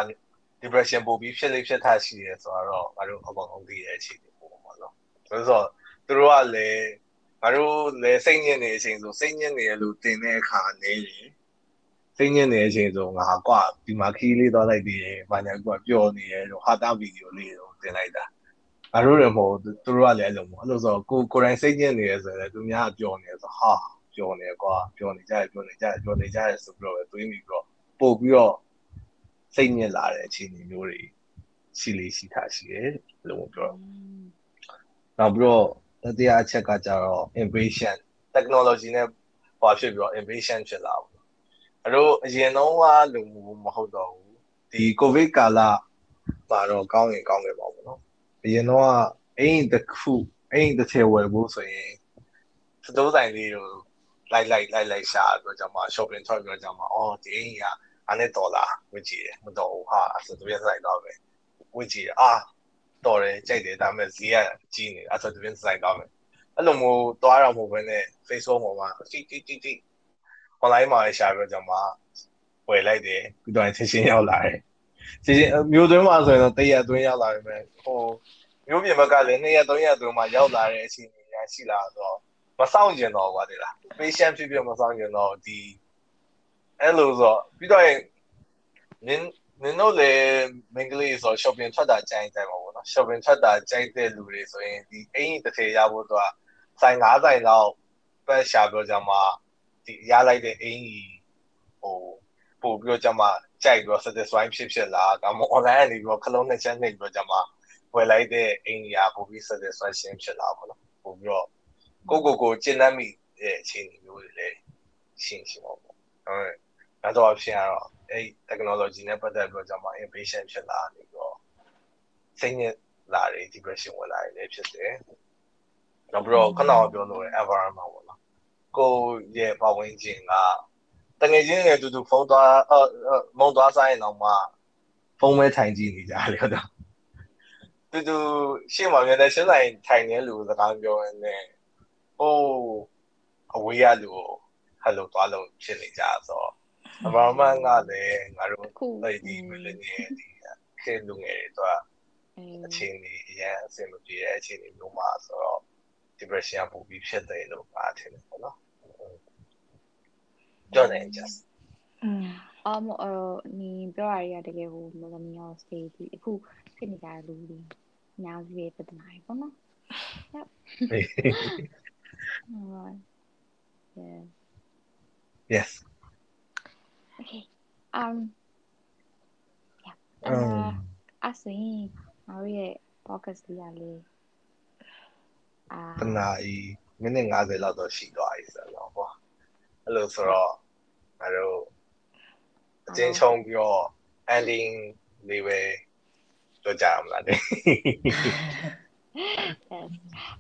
S1: depression ပို့ပြီးဖြစ်လိဖြစ်ထရှိရဲဆိုတော့ငါတို့အကောင်အောင်သိတဲ့အခြေအနေပေါ့ပေါ့နော်ဆိုတော့သူတို့ကလည်းငါတို့လည်းစိတ်ညစ်နေတဲ့အချိန်ဆိုစိတ်ညစ်နေရလို့တင်တဲ့အခါနေရင် စိတ်ညစ်နေတဲ့အချိန်ဆိုငါကွာဒီမှာခီးလေးသွားလိုက်ပြီးရင်ဘာညာကွာပျော်နေရတော့ဟာတာဗီဒီယိုလေးတော့တင်လိုက်တာငါတို့လည်းမဟုတ်သူတို့ကလည်းအဲ့လိုမဟုတ်အဲ့လိုဆိုကိုကိုယ်တိုင်စိတ်ညစ်နေရဆိုရင်သူများပျော်နေဆိုဟာပျော်နေကွာပျော်နေကြတယ်ပျော်နေကြတယ်ပျော်နေကြတယ်ဆိုပြီးတော့တွေးမိပြီးတော့ပို့ပြီးတော့စိတ်ညစ်လာတဲ့အခြေအနေမျိုးတွေရှိလေးရှိထားရှိတယ်လို့ပြောတော့နောက်ပြီးတော့တတိယအချက်ကကြတော့ impatient technology နဲ့ပွားဖြစ်ပြီးတော့ impatient ဖြစ်လာဘူးအဲ့ တော့အရင်တော့ကလူမဟုတ်တော့ဘူးဒီ covid ကာလမှာတော့ကောင်းရင်ကောင်းတယ်ပေါ့ဗောနော်အရင်တော့အိမ်တစ်ခုအိမ်တစ်ထည်ဝယ်ဖို့ဆိုရင်စတိုးဆိုင်လေးကိုလိုက်လိုက်လိုက်လိုက်ရှာတော့ကျွန်မ shopping ထွက်ပြီးတော့ကျွန်မအော်ဒီအိမ်ကအဲ့နဲ့ဒေါ်လာဝယ်ကြည့်တယ်မတော်ဘူးဟာဆိုတော့ပြန်ဆိုင်တော့ပဲဝယ်ကြည့်အာတော်တယ်ကြိုက်တယ်ဒါပေမဲ့ဈေးကကြီးနေအဲ့ဆိုတော့ပြန်ဆိုင်တော့မယ်အဲ့လိုမျိုးသွားတော့မဟုတ်ဘဲနဲ့ Facebook ပေါ်မှာတိတိတိတိ online မှာရှာပြီးတော့ကျွန်မဝယ်လိုက်တယ်ပြီးတော့ချက်ချင်းရောက်လာတယ်ချက်ချင်းမျိုးသွင်းမှာဆိုရင်တော့တရက်သွင်းရောက်လာပြီမဲ့ဟိုမျိုးပြင်ဘက်ကလည်း2ရက်3ရက်သွင်းမှာရောက်လာတဲ့အချိန်ကြီးရရှိလာတော့မဆောင်ကျင်တော့ကွာဒီလား patient ဖြစ်ဖြစ်မဆောင်ကျင်တော့ဒီအဲ့လိုဆိုပြီးတော့နင်းနင်တို့လည်းမင်္ဂလိဆို shopping ထွက်တာကြိုင်းတယ်ပါဘောနော် shopping ထွက်တာကြိုက်တဲ့လူတွေဆိုရင်ဒီအင်တစ်ထည်ရဖို့တော့ဆိုင်၅ဆိုင်လောက်ပဲရှာပြောကြမှာ ဒီရလိုက်တဲ့အင်ကြီးဟိုပို့ပြီးတော့ကြမှာကြိုက်ပြီးတော့ satisfy ဖြစ်ဖြစ်လားဒါမှမဟုတ် online ကနေပြီးတော့ခလုံးနှစ်ချက်နှိပ်ပြီးတော့ကြမှာဝယ်လိုက်တဲ့အင်ကြီးကပို့ပြီး satisfaction ဖြစ်လာပါတော့ပို့ပြီးတော့ကိုကိုကိုကျင့်တတ်မိတဲ့အခြေအနေမျိုးတွေလည်းရှင်းရှင်းပါပေါ့ဟုတ်အဲ့တော့အဖြစ်ကတော့အဲ့ technology နဲ့ပတ်သက်ပြီးတော့ကျွန်မ impatient ဖြစ်လာနေတော့စိတ်ညစ်လာတယ် depression ဝင်လာတယ်ဖြစ်တယ်။နောက်ပြီးတော့ခဏတော့ပြောလို့ environment ပေါ့နော်။ ကိုရဲ့ပတ်ဝန်းကျင်ကတကယ်ချင်းနဲ့တူတူဖုန်းသွားမုံသွားဆိုင်တော့မှဖုန်းမဲထိုင်ကြည့်နေကြတယ်တော့။တူတူရှေ့မှာမြင်တဲ့ရှင်းဆိုင်ထိုင်နေလူစကားပြောရင်းနဲ့ဟိုအဝေးရလူကို hello သွားလို့ဖြစ်နေကြဆိုတော့ environment ကလည်းငါတို့အဲ့ဒီ millennial ဒီခေတ်လူငယ်တွေတော့အချိန်ကြီးအရင်အဆင်မပြေတဲ့အခြေအနေမျိုးမှာဆိုတော့ depression ပိုပြီးဖြစ်တယ်လို့ပါထင်တယ်ပေါ့နော် ကြောက်နေ just
S2: อืมအော်မအော်နီပြောရရတကယ်ဟို millennial stage ဒီအခုဖြစ်နေကြတဲ့လူတွေအများကြီးပဲပြဿနာတွေပေါ့နော် Yep. Alright. Yeah.
S1: yes
S2: Okay. Um. Yeah.
S1: အမ်
S2: အဲ့ဆိုရင်ငါတို့ရဲ့ podcast လေးရလေအာ
S1: တနာဤမိနစ်50လောက်တော့ရှိသွားပြီဆိုတော့ပေါ့အဲ့လိုဆိုတော့ ငါတို့အချင်းချုံပြီးတော့ ending လေးပဲပြောကြအောင်လားတဲ့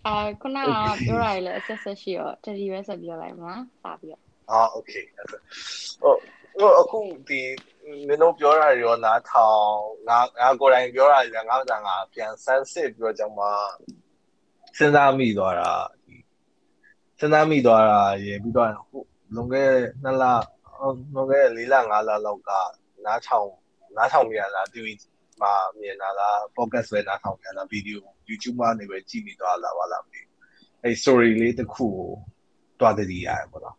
S2: အာခုနကပြောရလေအဆက်ဆက်ရှိတော့တတိပဲဆက်ပြောလိုက်မလားပါပြီးတော့
S1: အော် okay ဟုတ်ဟိုအခုဒီမင်းတို့ပြောတာရောနားထောင်ငါငါကိုယ်တိုင်ပြောတာရောငါ့ဘာငါပြန်ဆန်းစစ်ပြောကြောင်မှစဉ်းစားမိသွားတာစဉ်းစားမိသွားတာရေပြီးတော့ဟိုလွန်ခဲ့နှစ်လ လွန်ခဲ့၄လ၅လလောက်ကနားထောင်နားထောင်မြင်လာ TV မှာမြင်လာလား podcast ပဲနားထောင်မြင်လာဗီဒီယို YouTube မှာနေပဲကြည့်နေသွားလာပါလားမသိဘူးအဲ story လေးတစ်ခုကိုတွားတည်ရတယ်ပေါ့နော်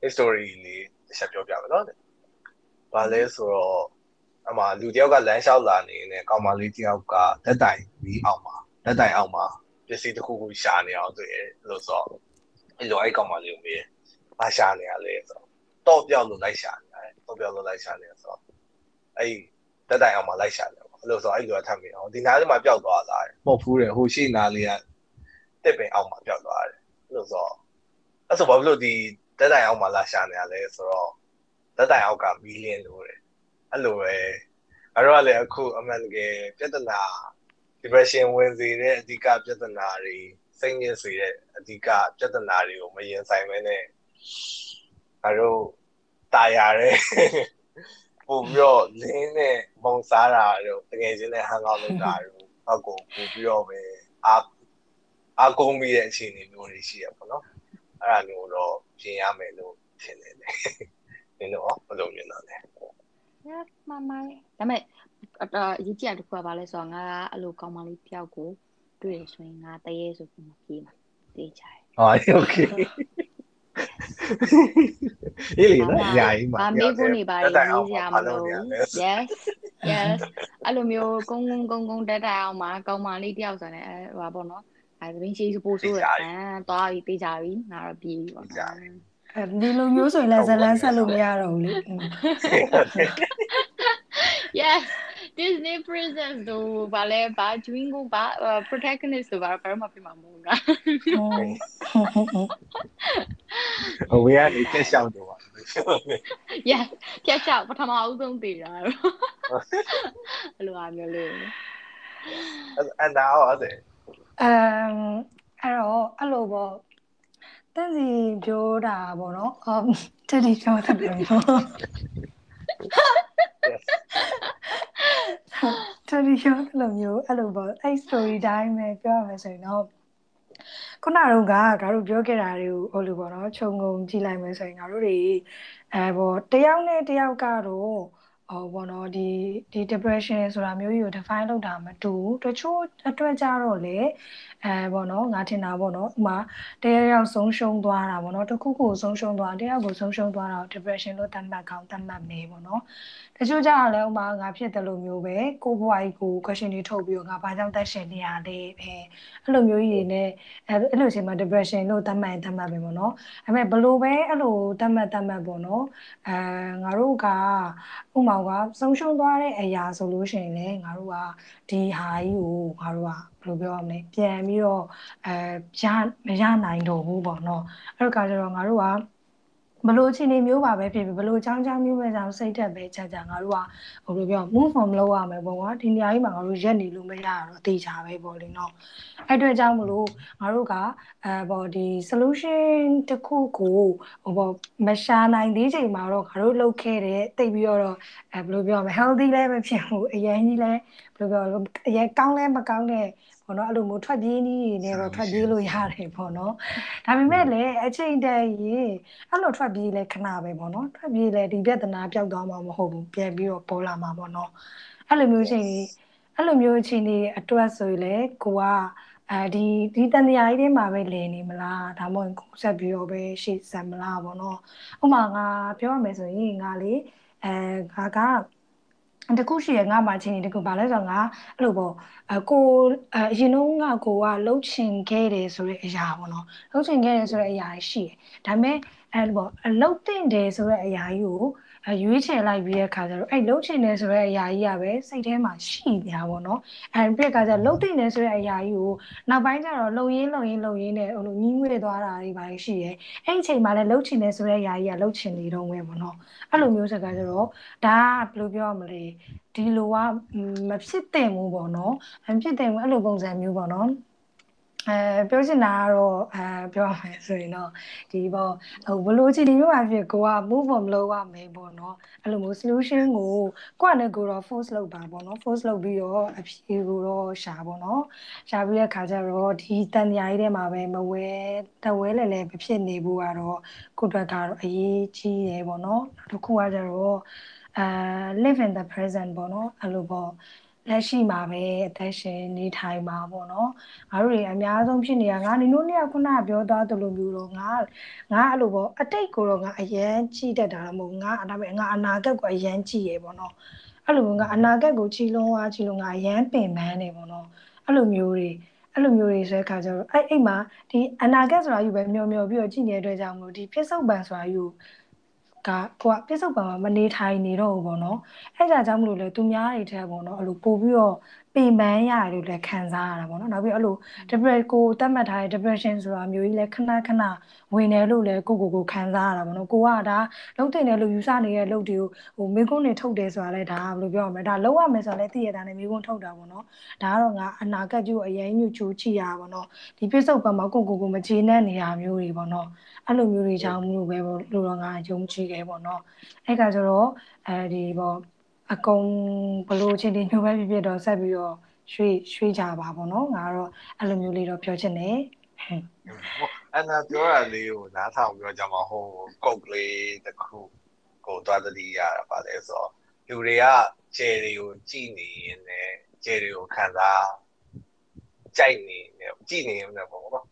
S1: အဲ story လေးတစ်ချက်ပြောပြမယ်နော်။ဘာလဲဆိုတော့အမှလူတယောက်ကလမ်းလျှောက်လာနေနေကောင်မလေးတယောက်ကတက်တိုင်ပြီးအောင်မှာတက်တိုင်အောင်မှာပစ္စည်းတစ်ခုခုရှာနေအောင်တွေ့ရလို့ဆိုတော့အဲ့လိုအဲ့ကောင်မလေးကိုမေးဘာရှာနေရလဲဆိုတော့ တော့ပြောက်လို့လိုက်ရှာနေတယ်တော့ပြောက်လို့လိုက်ရှာနေဆိုတော့အဲ့တက်တိုင်အောင်မှာလိုက်ရှာတယ်ပေါ့အဲ့လိုဆိုအဲ့လိုထပ်မိအောင်ဒီနားလေးမှာပျောက်သွားတာမဟုတ်ဘူးတဲ့ဟိုရှိနားလေးကတက်ပင်အောင်မှာပျောက်သွားတယ်အဲ့လိုဆိုအဲ့ဆိုဘာဖြစ်လို့ဒီတက်တိုင်အောင်မှာလာရှာနေရလဲဆိုတော့တက်တိုင်အောက်ကမီလီယံလို့တယ်အဲ့လိုပဲအဲ့တော့လည်းအခုအမှန်တကယ်ပြဿနာ depression ဝင်စေတဲ့အဓိကပြဿနာတွေစိတ်ညစ်စေတဲ့အဓိကပြဿနာတွေကိုမရင်ဆိုင်မဲနဲ့ အဲ့တော့တာယာတဲ့ပုံပြီးတော့လင်းနဲ့မုံစားတာတို့တကယ်ချင်းနဲ့ဟန်ကောက်လုပ်တာတို့အောက်ကိုပို့ပြီးတော့ပဲအာအာကုန်းပြီးတဲ့အခြေအနေမျိုးတွေရှိရပါတော့အဲ့ဒါမျိုးတော့ပြင်ရမယ်လို့ထင်တယ်လေနင်တို့ဘယ်လိုမြင်တော့လဲ
S2: yes မမလေးဒါပေမဲ့အအရေးကြီးတာတစ်ခုကဘာလဲဆိုတော့ငါကအဲ့လိုကောင်းမလေးတယောက်ကိုတွေ့ရဆိုရင်ငါတရေဆိုပြီးမပြေးမှာတေးချတယ်
S1: อ๋อโอเค အေးလေနော်ညာကြီးမှာ
S2: ဗာမေးဖို့နေပါရေးရေးစရာမလို yes yes အဲ့လိုမျိုးကုန်းကုန်းကုန်းကုန်းတက်တက်အောင်မှာကောင်းမလေးတယောက်ဆိုရင်အဲဟိုပါပေါ့နော်အဲသမီးရှိစပိုးဆိုးရအဲသွားပြီးတေးကြပြီငါတော့ပြေးပြီပေါ့
S3: အဲဒီလိုမျိုးဆိုရင်လည်းဇလန်းဆက်လို့မရတော့ဘူးလေ
S2: yes Disney princess တို့ဗာလဲဗာ Jingo ဗာ protagonist တို့ဗာဘာမှပြမှာမဟုတ်လား
S1: ဟိုဝေကနေတက်ရှောက်တော့ပါ
S2: yes ဖြတ်ချပထမအဦးဆုံးတည်တာအဲ့လိုအမျိုးလေး
S1: အဲ့ဒါဟုတ်တယ်
S3: အမ်အဲ့တော့အဲ့လိုပေါ့တန်းစီပြောတာပေါ့နော်အမ်တက်ဒီပြောတာပြောတ က်ဒီပြောအဲ့လိုမျိုးအဲ့လိုပေါ့အဲ့ story တိုင်းပဲပြောရမယ်ဆိုရင်တော့ခုနကတော့ကငါတို့ပြောခဲ့တာတွေကိုဟိုလိုပေါ့နော်ခြုံငုံကြည့်လိုက်မယ်ဆိုရင်ငါတို့တွေအဲပေါ့တယောက်နဲ့တယောက်ကတော့ဟောဘောနော်ဒီဒီ depression ဆိုတာမျိုးကြီးကို define လုပ်တာမတူဘူးတချို့အတွက်ကြတော့လေအဲဘောနော်ငါထင်တာဘောနော်ဥမာတယောက်ယောက်ဆုံးရှုံးသွားတာဘောနော်တစ်ခုခုဆုံးရှုံးသွားတယောက်ကိုဆုံးရှုံးသွားတာကို depression လို့သတ်မှတ်ကောင်းသတ်မှတ်မယ်ဘောနော်တချို့ကြတော့လည်းဥမာငါဖြစ်တယ်လို့မျိုးပဲကိုဘွားကြီးကို question တွေထုတ်ပြီးတော့ငါဘာကြောင့်တက်ရှင်နေရလဲပဲအဲ့လိုမျိုးကြီးတွေနဲ့အဲအဲ့လိုအချိန်မှာ depression လို့သတ်မှတ်သတ်မှတ်ပဲပေါ့နော်ဒါပေမဲ့ဘလို့ပဲအဲ့လိုသတ်မှတ်သတ်မှတ်ပေါ့နော်အဲငါတို့ကဥမာကဆုံးရှုံးသွားတဲ့အရာဆိုလို့ရှိရင်လည်းငါတို့ကဒီဟာကြီးကိုငါတို့ကဘယ်လိုပြောရမလဲပြန်ပြီးတော့အဲရမရနိုင်တော့ဘူးပေါ့နော်အဲ့တော့ကကျတော့ငါတို့က ဘလို့အခြေအနေမျိုးပါပဲဖြစ်ဖြစ်ဘလို့အကြောင်းအကြောင်းမျိုးပဲကြောင့်စိတ်သက်ပဲချက်ကြငါတို့ကဟိုလိုပြော move on လုပ်ရမယ်ပေါ့ကွာဒီနေရာကြီးမှာငါတို့ရက်နေလို့မရတော့အသေးချာပဲပေါ့လေနော်အဲ့အတွက်ကြောင့်မလို့ငါတို့ကအဲပေါ့ဒီ solution တစ်ခုကိုဟိုပေါ့မရှာနိုင်သေးချိန်မှာတော့ငါတို့လုပ်ခဲ့တဲ့တိတ်ပြီးတော့အဲဘယ်လိုပြောမလဲ healthy လည်းမဖြစ်ဘူးအရင်ကြီးလည်းဘယ်လိုပြောအရင်ကောင်းလည်းမကောင်းတဲ့ ပေါ့နော်အဲ့လိုမျိုးထွက်ပြေးနည်းတွေနဲ့တော့ထွက်ပြေးလို့ရတယ်ပေါ့နော်ဒါပေမဲ့လည်းအချိန်တည်းရင်အဲ့လိုထွက်ပြေးလဲခဏပဲပေါ့နော်ထွက်ပြေးလဲဒီပြဿနာပျောက်သွားမှာမဟုတ်ဘူးပြန်ပြီးတော့ပေါ်လာမှာပေါ့နော်အဲ့လိုမျိုးချိန်အဲ့လိုမျိုးချိန်တွေအတွက်ဆိုရင်လေကိုကအဲဒီဒီတန်တရားကြီးထဲမှာပဲလည်နေမလားဒါမှမဟုတ်ကိုဆက်ပြီးတော့ပဲရှေ့ဆက်မလားပေါ့နော်ဥပမာငါပြောရမယ်ဆိုရင်ငါလေအဲငါက တခုရှိရငါမှချင်းတခုဘာလဲဆိုတော့ငါအဲ့လိုပေါ့အကိုအရင်တော့ငါကိုကလှုပ်ချင်ခဲ့တယ်ဆိုတဲ့အရာပေါ့နော်လှုပ်ချင်ခဲ့တယ်ဆိုတဲ့အရာရှိတယ်ဒါပေမဲ့အဲ့လိုပေါ့လှုပ်တင်တယ်ဆိုတဲ့အရာကြီးကို ရွေးချယ်လိုက်ပြီးတဲ့ခါကျတော့အဲ့လှုပ်ချင်တယ်ဆိုတဲ့အရာကြီးကပဲစိတ်ထဲမှာရှိနေတာပေါ့နော်အဲ့ပြီးတဲ့ခါကျလှုပ်တင်တယ်ဆိုတဲ့အရာကြီးကိုနောက်ပိုင်းကျတော့လှုပ်ရင်းလှုပ်ရင်းလှုပ်ရင်းနဲ့ဟိုလိုညီးငွေသွားတာတွေပါရှိရဲအဲ့အချိန်မှာလည်းလှုပ်ချင်တယ်ဆိုတဲ့အရာကြီးကလှုပ်ချင်နေတော့မယ်ပေါ့နော်အဲ့လိုမျိုးစကားကျတော့ဒါကဘယ်လိုပြောရမလဲဒီလိုကမဖြစ်သင့်ဘူးပေါ့နော်မဖြစ်သင့်ဘူးအဲ့လိုပုံစံမျိုးပေါ့နော် အဲပြောချင်တာကတော့အဲပြောရမယ်ဆိုရင်တော့ဒီပေါ့ဟိုဘလို့ချီဒီမျိုးပါဖြစ်ကိုက move on လုပ်ရမယ်ပေါ့နော်အဲ့လိုမျိုး solution ကိုကိုကလည်းကိုတော့ force လုပ်ပါပေါ့နော် force လုပ်ပြီးတော့အဖြေကိုတော့ရှာပေါ့နော်ရှာပြီးတဲ့ခါကျတော့ဒီတန်တရားကြီးထဲမှာပဲမဝဲတဝဲလည်းလည်းမဖြစ်နေဘူးကတော့ကိုအတွက်ကတော့အရေးကြီးရယ်ပေါ့နော်နောက်တစ်ခုကကျတော့အာ live in the present ပေါ့နော်အဲ့လိုပေါ့ လက်ရှိမှာပဲအသက်ရှင်နေထိုင်မှာပေါ့နော်ငါတို့တွေအများဆုံးဖြစ်နေတာငါနေလို့နေရခုနကပြောသွားသလိုမျိုးတော့ငါငါအဲ့လိုပေါ့အတိတ်ကိုတော့ငါအရန်ကြည့်တတ်တာမဟုတ်ငါဒါပေမဲ့ငါအနာဂတ်ကိုအရန်ကြည့်ရပေါ့နော်အဲ့လိုငါအနာဂတ်ကိုကြည်လုံးွားကြည်လုံးငါအရန်ပင်ပန်းနေပေါ့နော်အဲ့လိုမျိုးတွေအဲ့လိုမျိုးတွေဆိုတဲ့ခါကျတော့အဲ့အိမ်မှာဒီအနာဂတ်ဆိုတာယူပဲမျောမျောပြီးတော့ကြည့်နေတဲ့အတွက်ကြောင့်မို့ဒီဖြစ်စုံပန်ဆိုတာယူ ကကိုကပြစ္ဆုတ်ပံမှာမနေထိုင်နေတော့ဘူးပေါ့နော်အဲ့ဒါကြောင့်မလို့လေသူများတွေထဲပေါ့နော်အဲ့လိုပို့ပြီးတော့ ပင်ပန်းရတယ်လို့လည်းခံစားရတာပေါ့နော်နောက်ပြီးအဲ့လို depression ကိုတတ်မှတ်ထားတဲ့ depression ဆိုတာမျိုးကြီးလဲခဏခဏဝင်တယ်လို့လည်းကိုကိုကိုခံစားရတာပေါ့နော်ကိုကဒါလုံးတင်တယ်လို့ယူဆနေတဲ့လုပ်တွေကိုဟိုမိကုန်းနေထုတ်တယ်ဆိုတာလဲဒါဘယ်လိုပြောရမလဲဒါလုံးဝမယ်ဆိုတာလဲသိရတာနဲ့မိကုန်းထုတ်တာပေါ့နော်ဒါကတော့ငါအနာဂတ်ကျိုးအရင်ညှို့ချိုးချီရပါပေါ့နော်ဒီပြစ္ဆုတ်ပံမှာကိုကိုကိုမချေနဲ့နေတာမျိုးတွေပေါ့နော်အဲ့လိုမျိုးတွေကြောင့်မလို့ပဲလို့တော့ငါယုံကြည်တယ်ပေါ့နော်အဲ့ကကျတော့အဲဒီပေါ့ အကုန်ဘလို့ချင်းဒီမျိုးပဲဖြစ်ဖြစ်တော့ဆက်ပြီးတော့ရွှေ့ရွှေ့ကြပါပေါ့နော်ငါကတော့အဲ့လိုမျိုးလေးတော့ပြောချင်တယ်
S1: အဲ့ဒါပြောတာလေးကိုနားထောင်ပြောကြမှာဟိုကုတ်လေးတစ်ခုကိုသွားတတိရတာပါလဲဆိုတော့လူတွေကကျယ်တွေကိုကြည်နေရင်လည်းကျယ်တွေကိုခံစားကြိုက်နေတယ်ကြည်နေရင်လည်းပေါ့နော်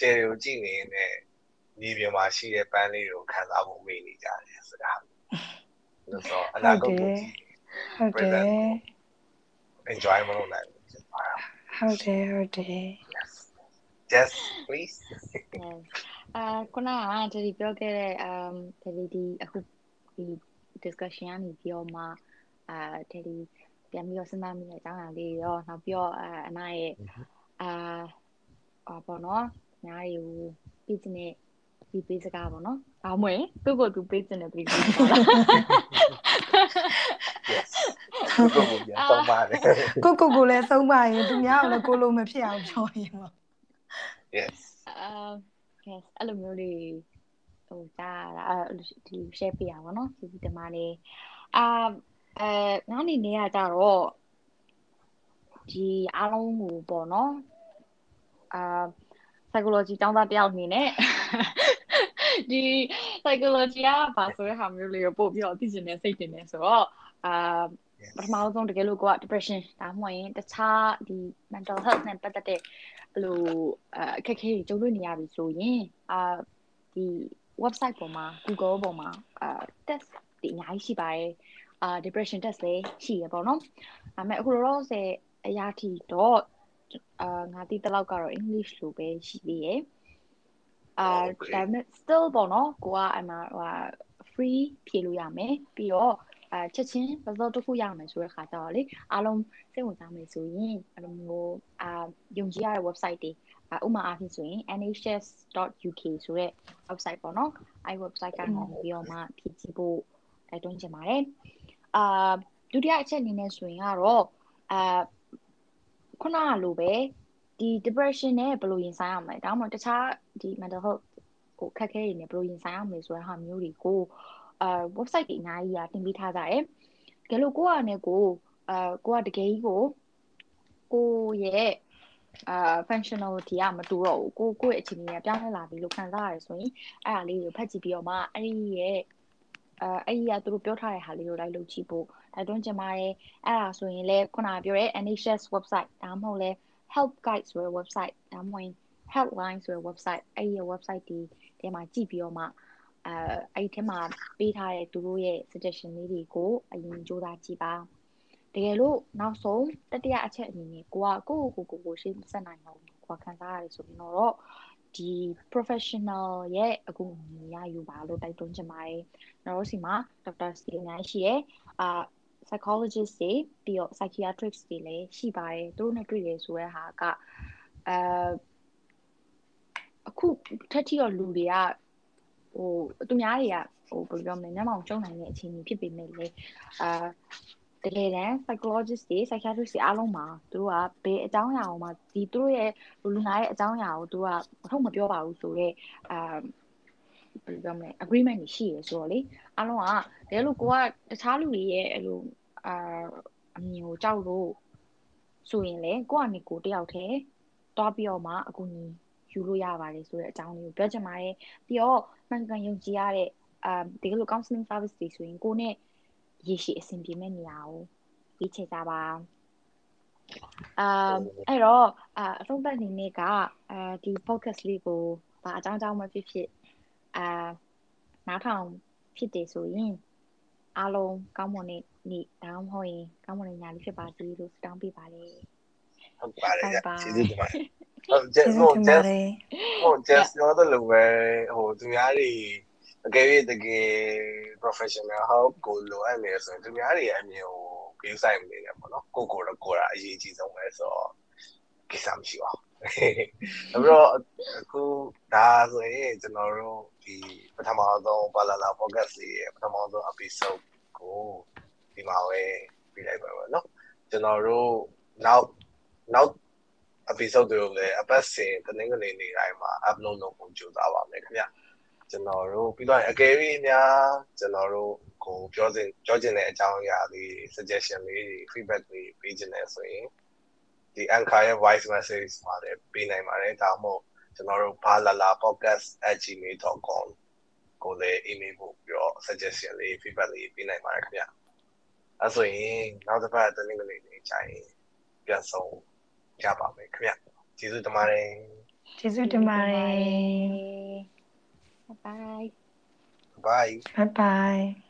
S1: ကျယ်တွေကိုကြည်နေရင်လည်းဒီပြင်မှာရှိတဲ့ပန်းလေးတွေကိုခံစားဖို့မေ့နေကြတယ်ဆိုတာ လို့ဆိုအနာဂတ်ကိုကြည့်
S3: ဟုတ်တယ်
S1: enjoy မလုပ်နိုင်ဘူးဖြစ်သွားတာ
S3: ဟုတ်တယ်ဟုတ်တယ်
S1: yes please
S2: အာခုနကဒီပြောခဲ့တဲ့ um ဒီဒီအခုဒီ discussion ကနေပြီးတော့မှအာဒီပြန်ပြီးတော့စဉ်းစားမိတဲ့အကြောင်းအရာလေးရောနောက်ပြီးတော့အနာရဲ့အာအာပေါ့နော်ညာရီကိုပြီးချင်တဲ့ ဒီပေးစကားပေါ့နော်။ဘာမှမသူ့ကိုသူပေးချင်တဲ့ပေးစကားပေါ့လား။
S1: Yes ကိုကိုကိုပြန်သုံးပါတယ်
S3: ကိုကိုကိုလည်းသုံးပါရင်သူများကလည်းကိုလိုမဖြစ်အောင်ပြောရင်ပေါ့
S1: Yes
S2: အာ yes အဲ့လိုမျိုးလေးဟိုကြားရတာဒီ share ပေးရပါတော့။ဒီဒီတမလေးအာအဲငါအနေနဲ့ကကြတော့ဒီအားလုံးကိုပေါ့နော်အာ psychology ကျောင်းသားတယောက်အနေနဲ့ဒီ psychology ကဘာဆိုတဲ့ဟာမျိုးလေးကိုပို့ပြီးတော့သိချင်တဲ့စိတ်တင်နေဆိုတော့အာပထမဆုံးတကယ်လို့ကိုက depression ဒါမှမဟုတ်ရင်တခြားဒီ mental health နဲ့ပတ်သက်တဲ့အဲ့လိုအခက်အခဲတွေကြုံတွေ့နေရပြီဆိုရင်အာဒီ website ပေါ်မှာ Google ပေါ်မှာအာ test တွေအများကြီးရှိပါတယ်အာ depression test လည်းရှိရပေါ့နော်ဒါပေမဲ့အခုတော့ဆယ်အရာထီတော့ အာငါသိတဲ့လောက်ကတော့ English လိုပဲရှိသေးရယ်အာဒါပေမဲ့ still ပေါ့နော်ကိုကအမှဟို free ဖြေလို့ရမယ်ပြီးတော့အဲချက်ချင်း result တစ်ခုရမယ်ဆိုတဲ့ခါကျတော့လေအားလုံးစိတ်ဝင်စားမယ်ဆိုရင်အဲ့လိုမျိုးအာယုံကြည်ရတဲ့ website တွေဥမာအားဖြင့်ဆိုရင် nhs.uk ဆိုတဲ့ website ပေါ့နော်အဲ website ကနေပြီးတော့မှဖြည့်ကြည့်ဖို့တိုက်တွန်းချင်ပါတယ်အာဒုတိယအချက်အနေနဲ့ဆိုရင်ကတော့အာ ခုနကလိုပဲဒီ depression နဲ့ဘယ်လိုရင်ဆိုင်ရမလဲဒါမှမဟုတ်တခြားဒီ mental health ဟိုခက်ခဲတွေနဲ့ဘယ်လိုရင်ဆိုင်ရမလဲဆိုတဲ့ဟာမျိုးတွေကိုအာ website တွေအများကြီးอ่ะတင်ပေးထားကြတယ်တကယ်လို့ကိုကနဲ့ကိုအာကိုကတကယ်ကြီးကိုကိုရဲ့အာ functionality ကမတူတော့ဘူးကိုကိုရဲ့အခြေအနေကပြောင်းလဲလာပြီလို့ခံစားရတယ်ဆိုရင်အဲ့ဒါလေးကိုဖတ်ကြည့်ပြီးတော့မှအဲ့ဒီရဲ့အဲအဲ့ဒီကသူတို့ပြောထားတဲ့ဟာလေးကိုလိုက်လုပ်ကြည့်ဖို့ တိုက်တွန်းချင်ပါတယ်အဲ့ဒါဆိုရင်လည်းခုနကပြောတဲ့ NHS website ဒါမှမဟုတ်လဲ help guide ဆိုတဲ့ website ဒါမှမဟုတ် helpline ဆိုတဲ့ website အဲ့ဒီ website ဒီထဲမှာကြည့်ပြီးတော့မှအဲအဲ့ဒီထဲမှာပေးထားတဲ့သူတို့ရဲ့ suggestion လေးတွေကိုအရင်စူးစမ်းကြည့်ပါတကယ်လို့နောက်ဆုံးတတိယအချက်အနေနဲ့ကိုကကိုကိုကိုကိုရှင်းဆက်နိုင်အောင်ကိုခံစားရတယ်ဆိုရင်တော့ဒီ professional ရဲ့အကူအညီရယူပါလို့တိုက်တွန်းချင်ပါတယ်။ကျွန်တော်တို့စီမှာ doctor စီအများကြီးရှိရဲ။အာ psychologist တွေပြီးတော့ psychiatrist တွေလည်းရှိပါတယ်။သူတို့နဲ့တွေ့ရဆိုတဲ့ဟာကအဲအခုထက်ထီတော့လူတွေကဟိုသူများတွေကဟိုဘယ်လိုပြောမလဲမျက်မှောင်ကျုံနိုင်တဲ့အခြေအနေဖြစ်ပေမဲ့လေအာတတကယ်တမ်း psychologist တွေ psychiatrist တွေအားလုံးမှာသူတို့ကဘယ်အကြောင်းအရာကိုမှဒီသူတို့ရဲ့လူနာရဲ့အကြောင်းအရာကိုသူကမထုတ်မပြောပါဘူးဆိုတော့အာ ဘယ်လိုပြောမလဲ agreement တွေရှိရဆိုတော့လေအားလုံးကတကယ်လို့ကိုကတခြားလူတွေရဲ့အဲ့လိုအာအမြင်ကိုကြောက်လို့ဆိုရင်လေကိုကနေကိုတယောက်တည်းတွားပြီးတော့မှအကူအညီယူလို့ရပါတယ်ဆိုတဲ့အကြောင်းလေးကိုပြောချင်ပါတယ်ပြီးတော့မှန်ကန်ယုံကြည်ရတဲ့အာဒီလို counseling service တွေဆိုရင်ကိုနဲ့ရေရှည်အဆင်ပြေမဲ့နေရာကိုရွေးချယ်ကြပါအာအဲ့တော့အာအဆုံးသတ်နေနေ့ကအာဒီ podcast လေးကိုဘာအကြောင်းအကြောင်းမှဖြစ်ဖြစ် အာနားထောင်ဖြစ်တယ်ဆိုရင်အားလုံးကောင်းမွန်တဲ့နေ့ဒါမှမဟုတ်ရင်ကောင်းမွန်တဲ့ညလေးဖြစ်ပါစေလို့ဆုတောင်းပေးပါတယ်
S1: ဟုတ်ပါတယ်ဗျ
S2: ဟုတ်ပါ
S1: ကျေးဇူးတင်ပါတယ်ဟုတ်ကျေး
S3: ကျေး
S1: ဇူး
S3: ဇူး
S1: တင်
S3: တင်
S1: ပါ
S3: ပါ
S1: တ
S3: တယ်ယ်
S1: ဟုတ် just ပြောတယ်လို့ပဲဟိုသူများတွေအကယ်၍တကယ် professional help ကိုလိုအပ်နေဆိုရင်သူများတွေရဲ့အမြင်ကိုကိစ္စမနေနဲ့ပေါ့နော်ကိုကိုတော့ကိုတာအရေးကြီးဆုံးပဲဆိုတော့ကိစ္စမရှိပါဘူးဒါ ပြီးတော့အခုဒါဆိုရင်ကျွန်တော်တို့ဒီပထမဆုံးပါလာလာ podcast လေးရဲ့ပထမဆုံး episode ကိုဒီမှာပဲပြလိုက်ပါမယ်နော်ကျွန်တော်တို့နောက်နောက် episode တွေကိုလည်းအပတ်စဉ်တနင်္ဂနွေနေ့တိုင်းမှာ upload လုပ်ဖို့ကြိုးစားပါမယ်ခင်ဗျကျွန်တော်တို့ပြီးတော့အကယ်၍များကျွန်တော်တို့ကိုပြောစင်ပြောချင်တဲ့အကြောင်းအရာလေး suggestion လေးတွေ feedback တွေပေးချင်တယ်ဆိုရင် ဒီ Anchor ရဲ့ voice message မှာလည်းပေးနိုင်ပါတယ်ဒါမှမဟုတ်ကျွန်တော်တို့ balala podcast@gmail.com ကိုလည်း email ပို့ပြီးတော့ suggestion လေး feedback လေးပေးနိုင်ပါတယ်ခင်ဗျအဲဆိုရင်နောက်တစ်ပတ်တနင်္ဂနွေနေ့ကျရင်ပြန်ဆုံးကြပါမယ်ခင်ဗျကျေးဇူးတင်ပါတယ်
S3: ကျေးဇူးတင်ပါတယ်
S2: bye bye
S1: bye
S3: bye bye